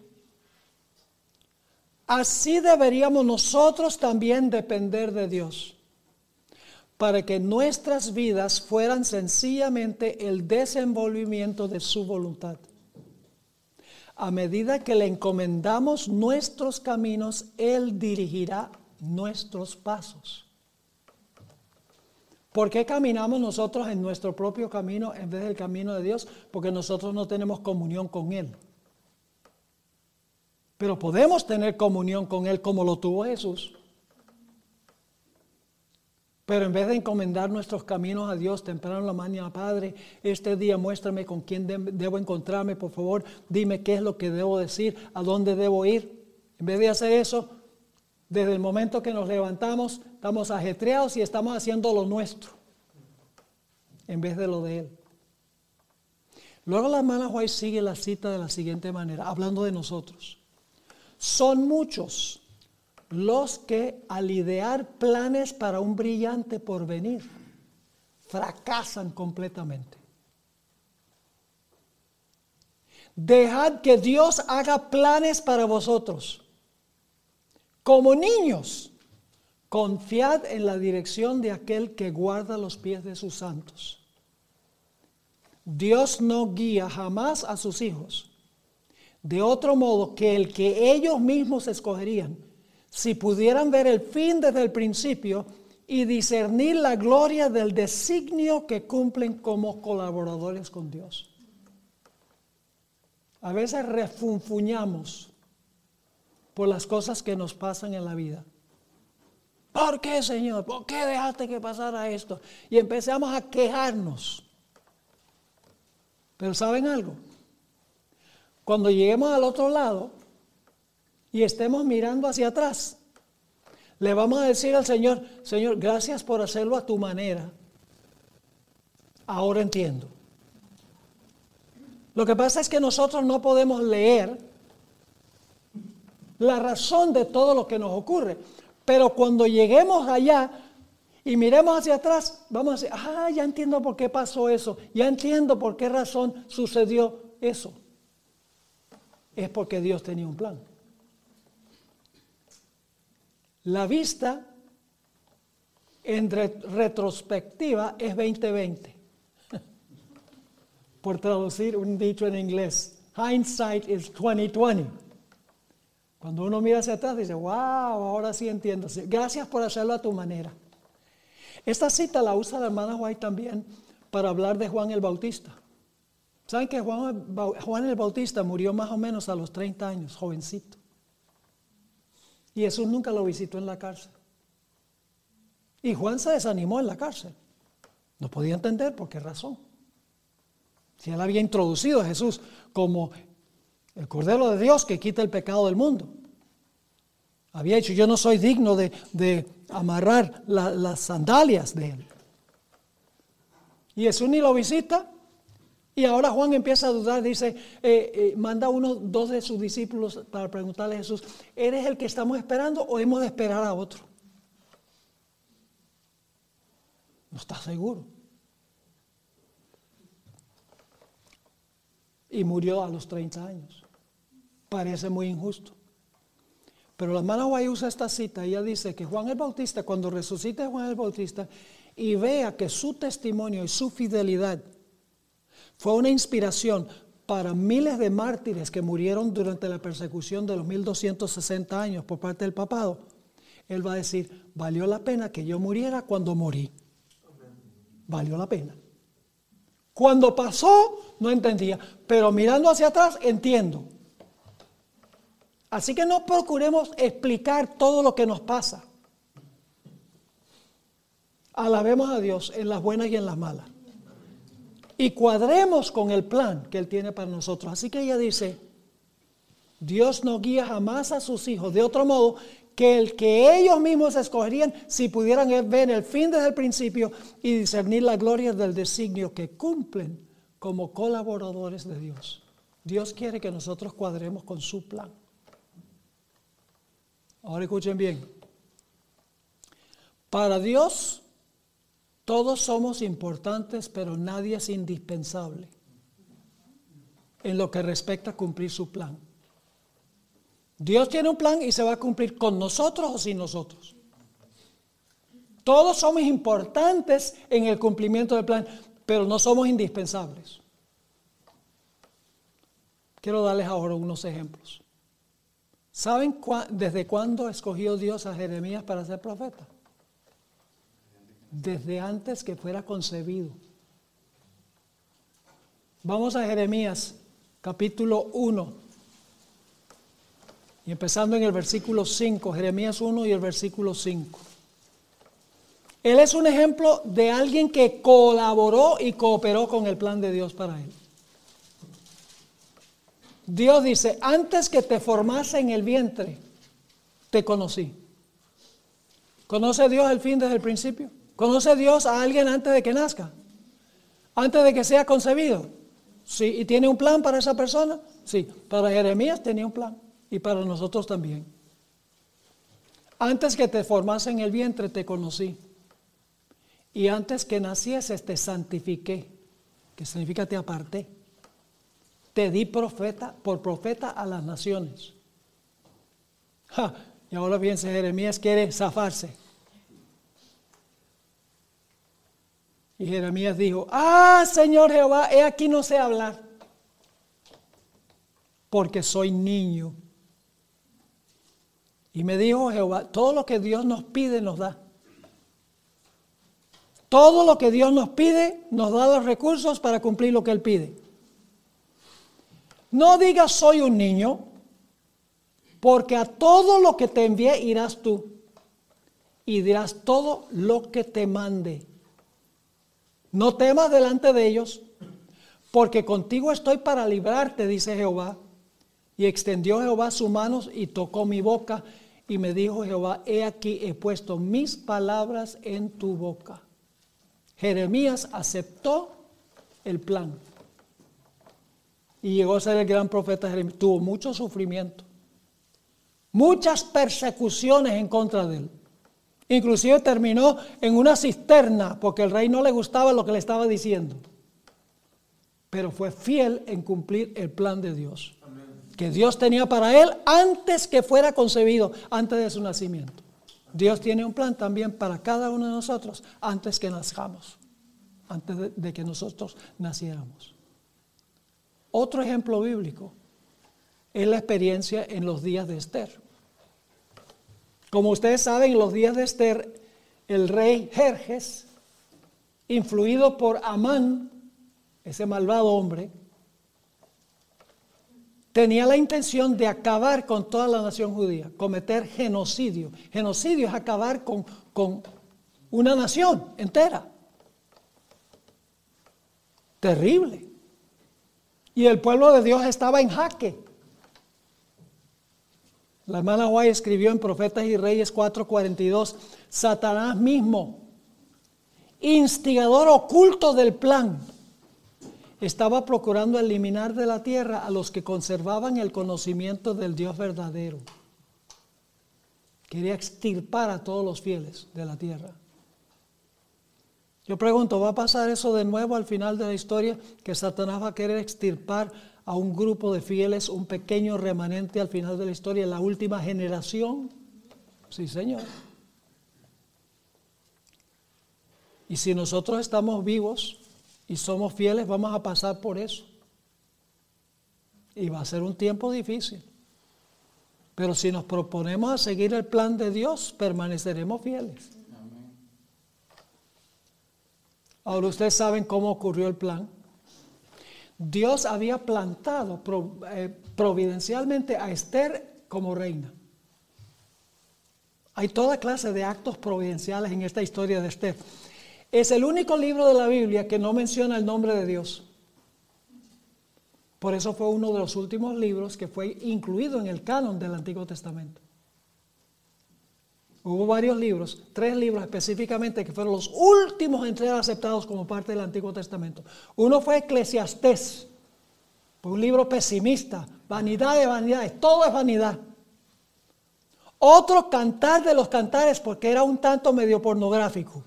[SPEAKER 1] Así deberíamos nosotros también depender de Dios para que nuestras vidas fueran sencillamente el desenvolvimiento de su voluntad a medida que le encomendamos nuestros caminos, Él dirigirá nuestros pasos. ¿Por qué caminamos nosotros en nuestro propio camino en vez del camino de Dios? Porque nosotros no tenemos comunión con Él. Pero podemos tener comunión con Él como lo tuvo Jesús. Pero en vez de encomendar nuestros caminos a Dios temprano en la mañana, Padre, este día muéstrame con quién debo encontrarme, por favor, dime qué es lo que debo decir, a dónde debo ir. En vez de hacer eso, desde el momento que nos levantamos, estamos ajetreados y estamos haciendo lo nuestro, en vez de lo de Él. Luego la hermana White sigue la cita de la siguiente manera, hablando de nosotros. Son muchos los que al idear planes para un brillante porvenir fracasan completamente. Dejad que Dios haga planes para vosotros. Como niños, confiad en la dirección de aquel que guarda los pies de sus santos. Dios no guía jamás a sus hijos de otro modo que el que ellos mismos escogerían, si pudieran ver el fin desde el principio y discernir la gloria del designio que cumplen como colaboradores con Dios. A veces refunfuñamos por las cosas que nos pasan en la vida. ¿Por qué, Señor? ¿Por qué dejaste que pasara esto? Y empezamos a quejarnos. Pero ¿saben algo? Cuando lleguemos al otro lado y estemos mirando hacia atrás, le vamos a decir al Señor, Señor, gracias por hacerlo a tu manera. Ahora entiendo. Lo que pasa es que nosotros no podemos leer la razón de todo lo que nos ocurre. Pero cuando lleguemos allá y miremos hacia atrás, vamos a decir, ah, ya entiendo por qué pasó eso, ya entiendo por qué razón sucedió eso. Es porque Dios tenía un plan. La vista en retrospectiva es 2020. Por traducir un dicho en inglés, hindsight is 2020. Cuando uno mira hacia atrás dice, wow, ahora sí entiendo. Gracias por hacerlo a tu manera. Esta cita la usa la hermana White también para hablar de Juan el Bautista. ¿Saben que Juan, Juan el Bautista murió más o menos a los 30 años, jovencito? Y Jesús nunca lo visitó en la cárcel. Y Juan se desanimó en la cárcel. No podía entender por qué razón. Si él había introducido a Jesús como el Cordero de Dios que quita el pecado del mundo. Había dicho, yo no soy digno de, amarrar las sandalias de él. Y Jesús ni lo visita. Y ahora Juan empieza a dudar, dice, eh, eh, manda uno, dos de sus discípulos para preguntarle a Jesús, ¿eres el que estamos esperando o hemos de esperar a otro? No está seguro. Y murió a los 30 años. Parece muy injusto. Pero la hermana Guay usa esta cita. Ella dice que Juan el Bautista, cuando resucite Juan el Bautista y vea que su testimonio y su fidelidad fue una inspiración para miles de mártires que murieron durante la persecución de los 1260 años por parte del papado. Él va a decir, valió la pena que yo muriera cuando morí. Valió la pena. Cuando pasó, no entendía, pero mirando hacia atrás, entiendo. Así que no procuremos explicar todo lo que nos pasa. Alabemos a Dios en las buenas y en las malas. Y cuadremos con el plan que Él tiene para nosotros. Así que ella dice, Dios no guía jamás a sus hijos de otro modo que el que ellos mismos escogerían si pudieran ver el fin desde el principio y discernir la gloria del designio que cumplen como colaboradores de Dios. Dios quiere que nosotros cuadremos con su plan. Ahora escuchen bien. Para Dios todos somos importantes, pero nadie es indispensable en lo que respecta a cumplir su plan. Dios tiene un plan y se va a cumplir con nosotros o sin nosotros. Todos somos importantes en el cumplimiento del plan, pero no somos indispensables. Quiero darles ahora unos ejemplos. ¿Saben desde cuándo escogió Dios a Jeremías para ser profeta? Desde antes que fuera concebido. Vamos a Jeremías capítulo 1. Y empezando en el versículo 5, Jeremías 1 y el versículo 5. Él es un ejemplo de alguien que colaboró y cooperó con el plan de Dios para él. Dios dice, antes que te formase en el vientre, te conocí. ¿Conoce Dios el fin desde el principio? ¿Conoce Dios a alguien antes de que nazca? ¿Antes de que sea concebido? Sí. ¿Y tiene un plan para esa persona? Sí. Para Jeremías tenía un plan y para nosotros también. Antes que te formase en el vientre te conocí. Y antes que nacieses te santifiqué, que significa te aparté te di profeta por profeta a las naciones. Y ahora fíjense, Jeremías quiere zafarse. Y Jeremías dijo, ah, Señor Jehová, he aquí no sé hablar, porque soy niño. Y me dijo Jehová, todo lo que Dios nos pide nos da. Todo lo que Dios nos pide nos da los recursos para cumplir lo que Él pide. No digas soy un niño, porque a todo lo que te envíe irás tú y dirás todo lo que te mande. No temas delante de ellos, porque contigo estoy para librarte, dice Jehová. Y extendió Jehová sus manos y tocó mi boca y me dijo Jehová, he aquí he puesto mis palabras en tu boca. Jeremías aceptó el plan y llegó a ser el gran profeta Jeremías. Tuvo mucho sufrimiento muchas persecuciones en contra de él. Inclusive terminó en una cisterna porque el rey no le gustaba lo que le estaba diciendo. Pero fue fiel en cumplir el plan de Dios. Que Dios tenía para él antes que fuera concebido, antes de su nacimiento. Dios tiene un plan también para cada uno de nosotros antes que nazcamos, antes de, de que nosotros naciéramos. Otro ejemplo bíblico es la experiencia en los días de Esther. Como ustedes saben, en los días de Esther, el rey Jerjes, influido por Amán, ese malvado hombre, tenía la intención de acabar con toda la nación judía, cometer genocidio. Genocidio es acabar con, con una nación entera. Terrible. Y el pueblo de Dios estaba en jaque. La hermana White escribió en Profetas y Reyes 4:42, Satanás mismo, instigador oculto del plan, estaba procurando eliminar de la tierra a los que conservaban el conocimiento del Dios verdadero. Quería extirpar a todos los fieles de la tierra. Yo pregunto, ¿va a pasar eso de nuevo al final de la historia? Que Satanás va a querer extirpar a un grupo de fieles, un pequeño remanente al final de la historia, la última generación. Sí, Señor. Y si nosotros estamos vivos y somos fieles, vamos a pasar por eso. Y va a ser un tiempo difícil. Pero si nos proponemos a seguir el plan de Dios, permaneceremos fieles. Ahora ustedes saben cómo ocurrió el plan. Dios había plantado eh, providencialmente a Esther como reina. Hay toda clase de actos providenciales en esta historia de Esther. Es el único libro de la Biblia que no menciona el nombre de Dios. Por eso fue uno de los últimos libros que fue incluido en el canon del Antiguo Testamento. Hubo varios libros, tres libros específicamente, que fueron los últimos en ser aceptados como parte del Antiguo Testamento. Uno fue Eclesiastés, un libro pesimista, vanidad de vanidades, todo es vanidad. Otro cantar de los cantares, porque era un tanto medio pornográfico.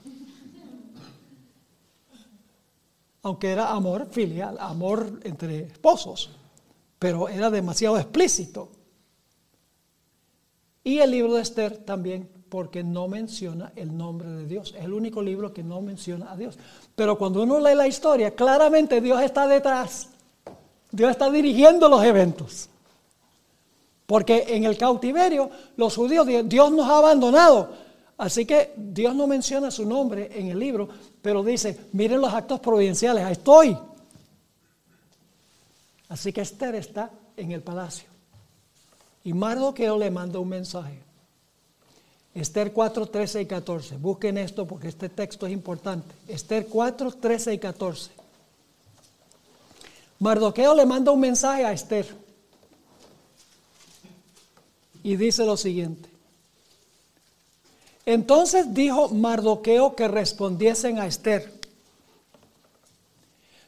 [SPEAKER 1] Aunque era amor filial, amor entre esposos, pero era demasiado explícito. Y el libro de Esther también porque no menciona el nombre de Dios. Es el único libro que no menciona a Dios. Pero cuando uno lee la historia, claramente Dios está detrás. Dios está dirigiendo los eventos. Porque en el cautiverio los judíos, Dios nos ha abandonado. Así que Dios no menciona su nombre en el libro, pero dice, miren los actos providenciales, ahí estoy. Así que Esther está en el palacio. Y Mardoqueo le manda un mensaje. Esther 4, 13 y 14. Busquen esto porque este texto es importante. Esther 4, 13 y 14. Mardoqueo le manda un mensaje a Esther y dice lo siguiente. Entonces dijo Mardoqueo que respondiesen a Esther.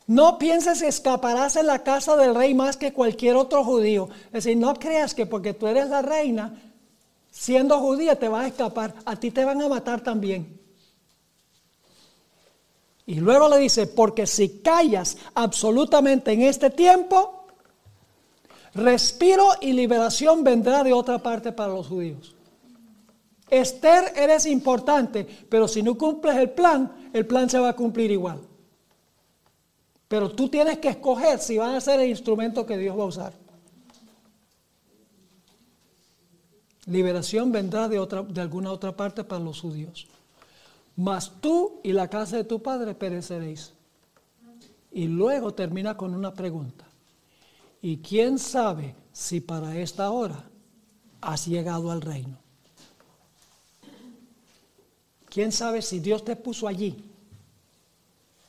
[SPEAKER 1] No pienses escaparás en la casa del rey más que cualquier otro judío. Es decir, no creas que porque tú eres la reina, siendo judía te vas a escapar, a ti te van a matar también. Y luego le dice, porque si callas absolutamente en este tiempo, respiro y liberación vendrá de otra parte para los judíos. Esther, eres importante, pero si no cumples el plan, el plan se va a cumplir igual. Pero tú tienes que escoger si van a ser el instrumento que Dios va a usar. Liberación vendrá de, otra, de alguna otra parte para los judíos. Mas tú y la casa de tu padre pereceréis. Y luego termina con una pregunta. ¿Y quién sabe si para esta hora has llegado al reino? ¿Quién sabe si Dios te puso allí?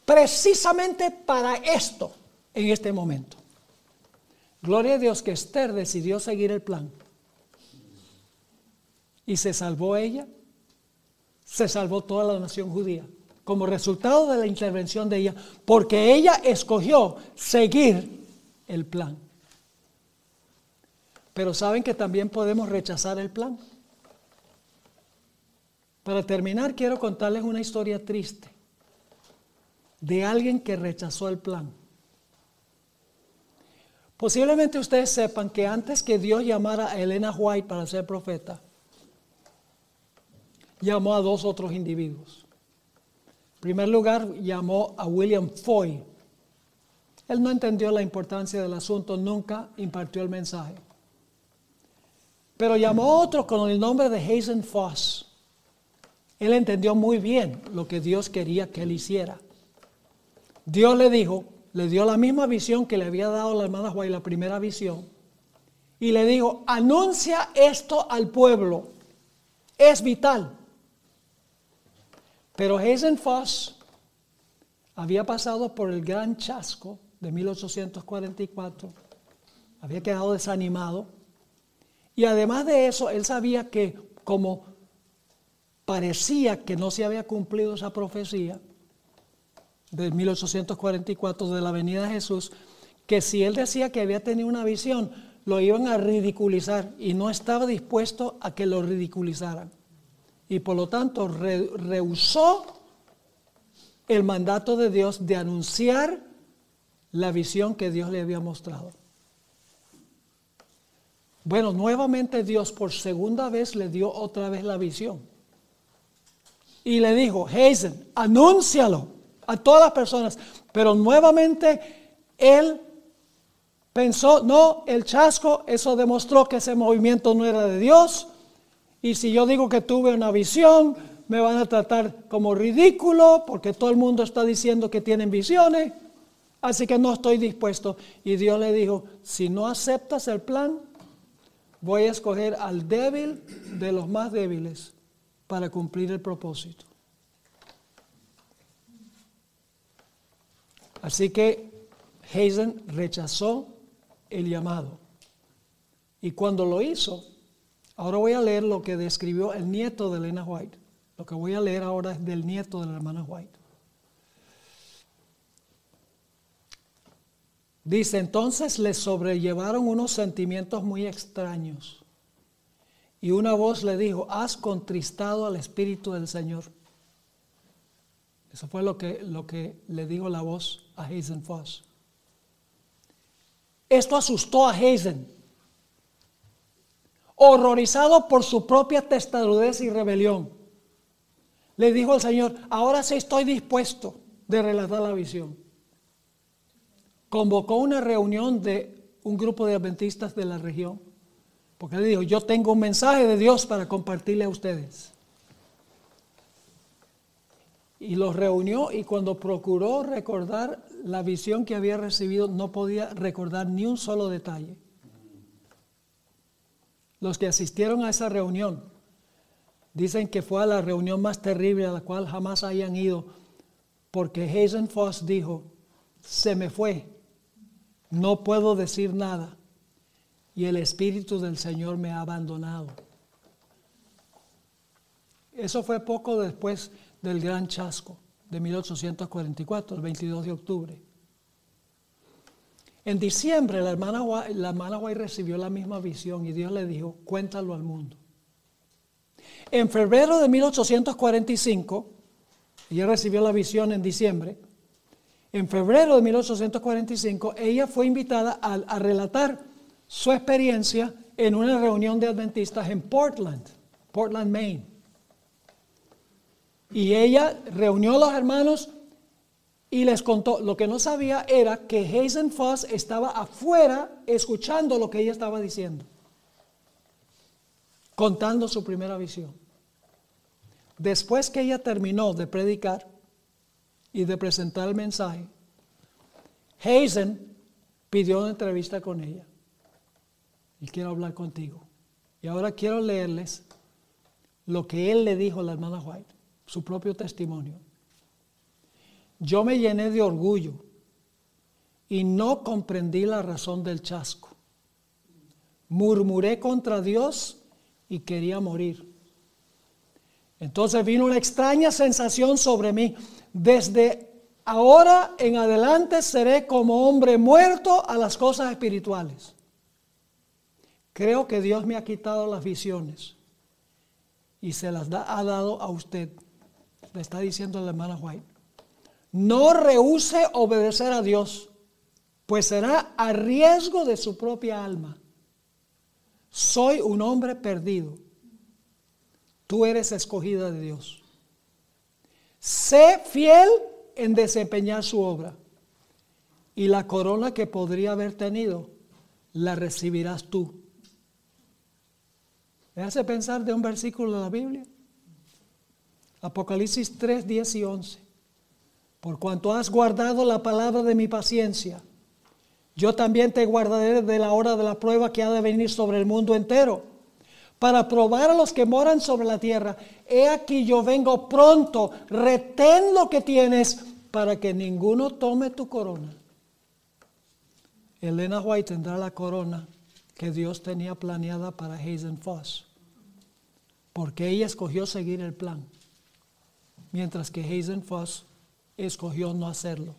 [SPEAKER 1] Precisamente para esto, en este momento. Gloria a Dios que Esther decidió seguir el plan. Y se salvó ella, se salvó toda la nación judía, como resultado de la intervención de ella, porque ella escogió seguir el plan. Pero saben que también podemos rechazar el plan. Para terminar, quiero contarles una historia triste de alguien que rechazó el plan. Posiblemente ustedes sepan que antes que Dios llamara a Elena White para ser profeta, llamó a dos otros individuos. En primer lugar, llamó a William Foy. Él no entendió la importancia del asunto, nunca impartió el mensaje. Pero llamó a otro con el nombre de Hazen Foss. Él entendió muy bien lo que Dios quería que él hiciera. Dios le dijo, le dio la misma visión que le había dado la hermana Juárez, la primera visión, y le dijo, anuncia esto al pueblo, es vital. Pero Hazen Foss había pasado por el gran chasco de 1844, había quedado desanimado, y además de eso, él sabía que como parecía que no se había cumplido esa profecía de 1844 de la venida de Jesús, que si él decía que había tenido una visión, lo iban a ridiculizar y no estaba dispuesto a que lo ridiculizaran y por lo tanto rehusó el mandato de Dios de anunciar la visión que Dios le había mostrado. Bueno, nuevamente Dios por segunda vez le dio otra vez la visión. Y le dijo, Hazen, anúncialo a todas las personas. Pero nuevamente él pensó, no, el chasco, eso demostró que ese movimiento no era de Dios. Y si yo digo que tuve una visión, me van a tratar como ridículo porque todo el mundo está diciendo que tienen visiones. Así que no estoy dispuesto. Y Dios le dijo, si no aceptas el plan, voy a escoger al débil de los más débiles para cumplir el propósito. Así que Hazen rechazó el llamado. Y cuando lo hizo, Ahora voy a leer lo que describió el nieto de Elena White. Lo que voy a leer ahora es del nieto de la hermana White. Dice, entonces le sobrellevaron unos sentimientos muy extraños. Y una voz le dijo, has contristado al Espíritu del Señor. Eso fue lo que, lo que le dijo la voz a Hazen Foss. Esto asustó a Hazen horrorizado por su propia testarudez y rebelión. Le dijo al Señor, ahora sí estoy dispuesto de relatar la visión. Convocó una reunión de un grupo de adventistas de la región, porque le dijo, yo tengo un mensaje de Dios para compartirle a ustedes. Y los reunió y cuando procuró recordar la visión que había recibido, no podía recordar ni un solo detalle los que asistieron a esa reunión dicen que fue a la reunión más terrible a la cual jamás hayan ido, porque Hazen Foss dijo, se me fue, no puedo decir nada, y el Espíritu del Señor me ha abandonado. Eso fue poco después del gran chasco de 1844, el 22 de octubre. En diciembre la hermana, la hermana recibió la misma visión y Dios le dijo, cuéntalo al mundo. En febrero de 1845, ella recibió la visión en diciembre, en febrero de 1845 ella fue invitada a, a relatar su experiencia en una reunión de adventistas en Portland, Portland, Maine. Y ella reunió a los hermanos y les contó. Lo que no sabía era que Hazen Foss estaba afuera escuchando lo que ella estaba diciendo, contando su primera visión. Después que ella terminó de predicar y de presentar el mensaje, Hazen pidió una entrevista con ella. Y quiero hablar contigo. Y ahora quiero leerles lo que él le dijo a la hermana White, su propio testimonio. Yo me llené de orgullo y no comprendí la razón del chasco. Murmuré contra Dios y quería morir. Entonces vino una extraña sensación sobre mí. Desde ahora en adelante seré como hombre muerto a las cosas espirituales. Creo que Dios me ha quitado las visiones y se las ha dado a usted. Le está diciendo la hermana White. No rehúse obedecer a Dios, pues será a riesgo de su propia alma. Soy un hombre perdido Tú eres escogida de Dios. Sé fiel en desempeñar su obra. Y la corona que podría haber tenido, la recibirás tú. ¿Me hace pensar de un versículo de la Biblia? Apocalipsis 3, 10 y 11. Por cuanto has guardado la palabra de mi paciencia, yo también te guardaré de la hora de la prueba que ha de venir sobre el mundo entero para probar a los que moran sobre la tierra. He aquí yo vengo pronto, retén lo que tienes para que ninguno tome tu corona. Elena White tendrá la corona que Dios tenía planeada para Hazen Foss, porque ella escogió seguir el plan, mientras que Hazen Foss escogió no hacerlo.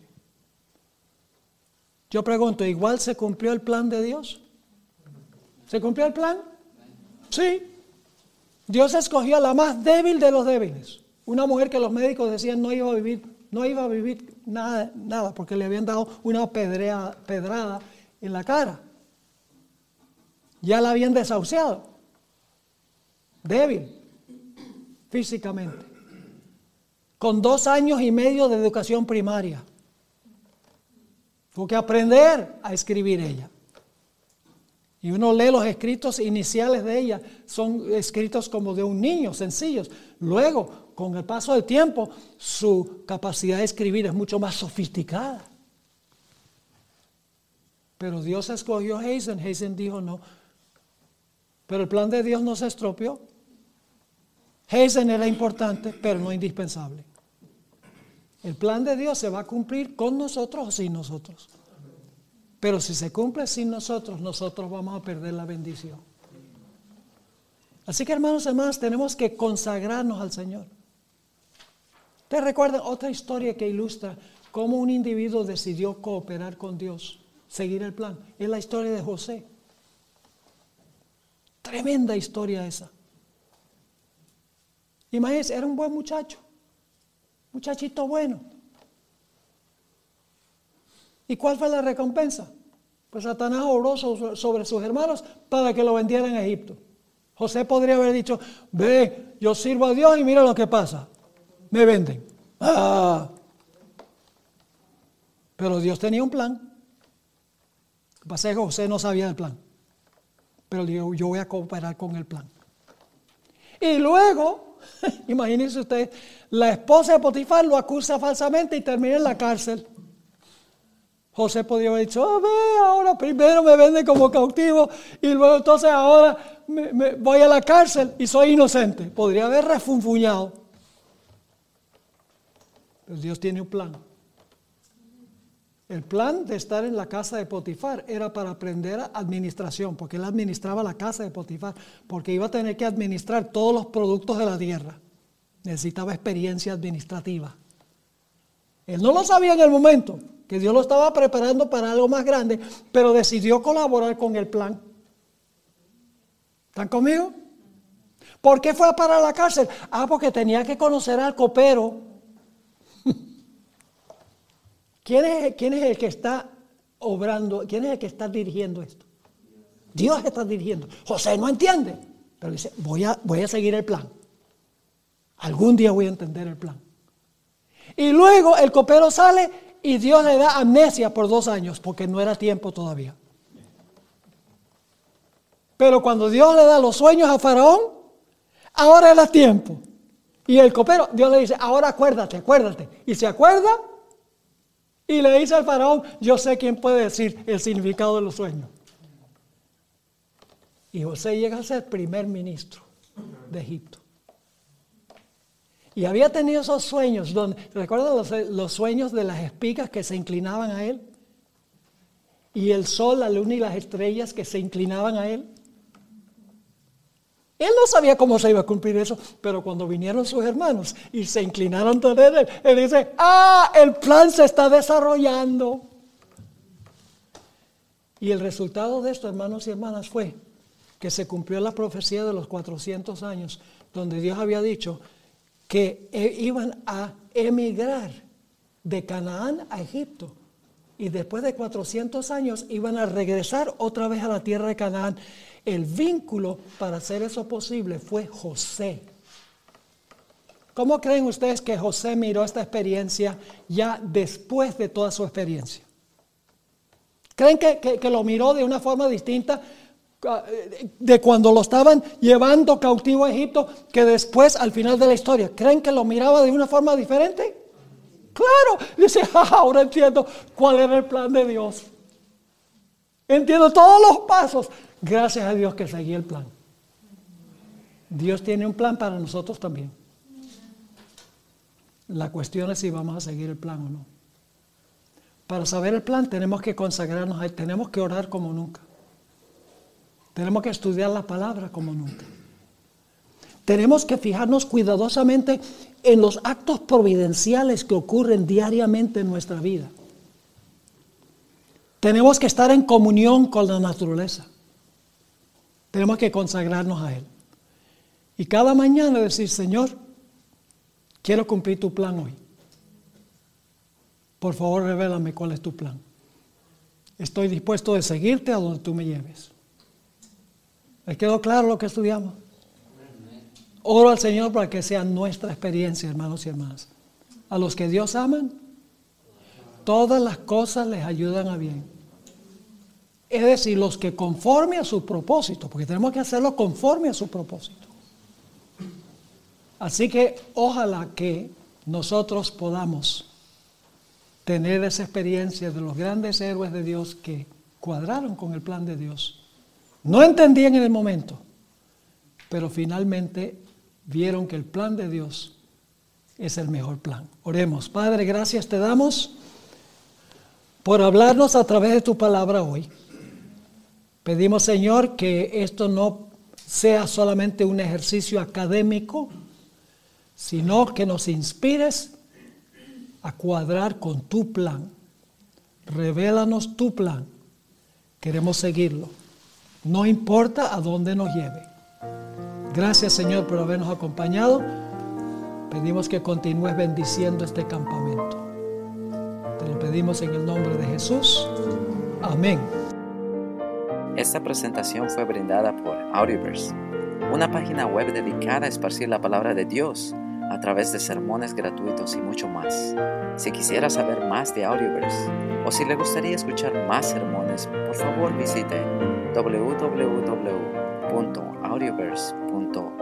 [SPEAKER 1] Yo pregunto, ¿igual se cumplió el plan de Dios? ¿Se cumplió el plan? Sí. Dios escogió a la más débil de los débiles. Una mujer que los médicos decían no iba a vivir, no iba a vivir nada, nada porque le habían dado una pedrada en la cara. Ya la habían desahuciado. Débil físicamente. Con dos años y medio de educación primaria. Tuvo que aprender a escribir ella. Y uno lee los escritos iniciales de ella, son escritos como de un niño, sencillos. Luego, con el paso del tiempo, su capacidad de escribir es mucho más sofisticada. Pero Dios escogió a Hazen, Hazen dijo no. Pero el plan de Dios no se estropeó. Hazen era importante, pero no indispensable. El plan de Dios se va a cumplir con nosotros o sin nosotros. Pero si se cumple sin nosotros, nosotros vamos a perder la bendición. Así que hermanos y hermanas, tenemos que consagrarnos al Señor. ¿Te recuerdan otra historia que ilustra cómo un individuo decidió cooperar con Dios, seguir el plan? Es la historia de José. Tremenda historia esa. Imagínense, era un buen muchacho, muchachito bueno. ¿Y cuál fue la recompensa? Pues Satanás obró sobre sus hermanos para que lo vendieran a Egipto. José podría haber dicho, ve, yo sirvo a Dios y mira lo que pasa. Me venden. Ah. Pero Dios tenía un plan. Lo que pasa es que José no sabía del plan. Pero dijo, yo voy a cooperar con el plan. Y luego, imagínense usted, la esposa de Potifar lo acusa falsamente y termina en la cárcel. José podría haber dicho, oh, ve, ahora primero me venden como cautivo y luego entonces ahora me, voy a la cárcel y soy inocente. Podría haber refunfuñado. Pero Dios tiene un plan. El plan de estar en la casa de Potifar era para aprender administración, porque él administraba la casa de Potifar, porque iba a tener que administrar todos los productos de la tierra. Necesitaba experiencia administrativa. Él no lo sabía en el momento, que Dios lo estaba preparando para algo más grande, pero decidió colaborar con el plan. ¿Están conmigo? ¿Por qué fue a parar la cárcel? Ah, porque tenía que conocer al copero. ¿Quién es, ¿Quién es el que está obrando? ¿Quién es el que está dirigiendo esto? Dios está dirigiendo. José no entiende. Pero dice, voy a, voy a seguir el plan. Algún día voy a entender el plan. Y luego el copero sale y Dios le da amnesia por dos años porque no era tiempo todavía. Pero cuando Dios le da los sueños a Faraón, ahora era tiempo. Y el copero, Dios le dice, ahora acuérdate, acuérdate. Y se acuerda y le dice al faraón, yo sé quién puede decir el significado de los sueños. Y José llega a ser primer ministro de Egipto. Y había tenido esos sueños, donde, ¿recuerdan los, los, sueños de las espigas que se inclinaban a él? Y el sol, la luna y las estrellas que se inclinaban a él. Él no sabía cómo se iba a cumplir eso, pero cuando vinieron sus hermanos y se inclinaron ante él, él dice, ah, el plan se está desarrollando. Y el resultado de esto, hermanos y hermanas, fue que se cumplió la profecía de los 400 años, donde Dios había dicho que e, iban a emigrar de Canaán a Egipto. Y después de 400 años iban a regresar otra vez a la tierra de Canaán. El vínculo para hacer eso posible fue José. ¿Cómo creen ustedes que José miró esta experiencia ya después de toda su experiencia? ¿Creen que, lo miró de una forma distinta ah, de cuando lo estaban llevando cautivo a Egipto que después al final de la historia? ¿Creen que lo miraba de una forma diferente? Claro, dice, ah, ahora entiendo cuál era el plan de Dios. Entiendo todos los pasos. Gracias a Dios que seguí el plan. Dios tiene un plan para nosotros también. La cuestión es si vamos a seguir el plan o no. Para saber el plan tenemos que consagrarnos, tenemos que orar como nunca. Tenemos que estudiar la palabra como nunca. Tenemos que fijarnos cuidadosamente en los actos providenciales que ocurren diariamente en nuestra vida. Tenemos que estar en comunión con la naturaleza. Tenemos que consagrarnos a Él. Y cada mañana decir, Señor, quiero cumplir tu plan hoy. Por favor, revélame cuál es tu plan. Estoy dispuesto a seguirte a donde tú me lleves. ¿Les quedó claro lo que estudiamos? Oro al Señor para que sea nuestra experiencia, hermanos y hermanas. A los que Dios aman, todas las cosas les ayudan a bien. Es decir, los que conforme a su propósito, porque tenemos que hacerlo conforme a su propósito. Así que ojalá que nosotros podamos tener esa experiencia de los grandes héroes de Dios que cuadraron con el plan de Dios. No entendían en el momento, pero finalmente vieron que el plan de Dios es el mejor plan. Oremos. Padre, gracias te damos por hablarnos a través de tu palabra hoy. Pedimos, Señor, que esto no sea solamente un ejercicio académico, sino que nos inspires a cuadrar con tu plan. Revélanos tu plan. Queremos seguirlo. No importa a dónde nos lleve. Gracias Señor por habernos acompañado. Pedimos que continúes bendiciendo este campamento. Te lo pedimos en el nombre de Jesús. Amén.
[SPEAKER 2] Esta presentación fue brindada por Audioverse, una página web dedicada a esparcir la palabra de Dios a través de sermones gratuitos y mucho más. Si quisiera saber más de Audioverse o si le gustaría escuchar más sermones, por favor visite www.audioverse.org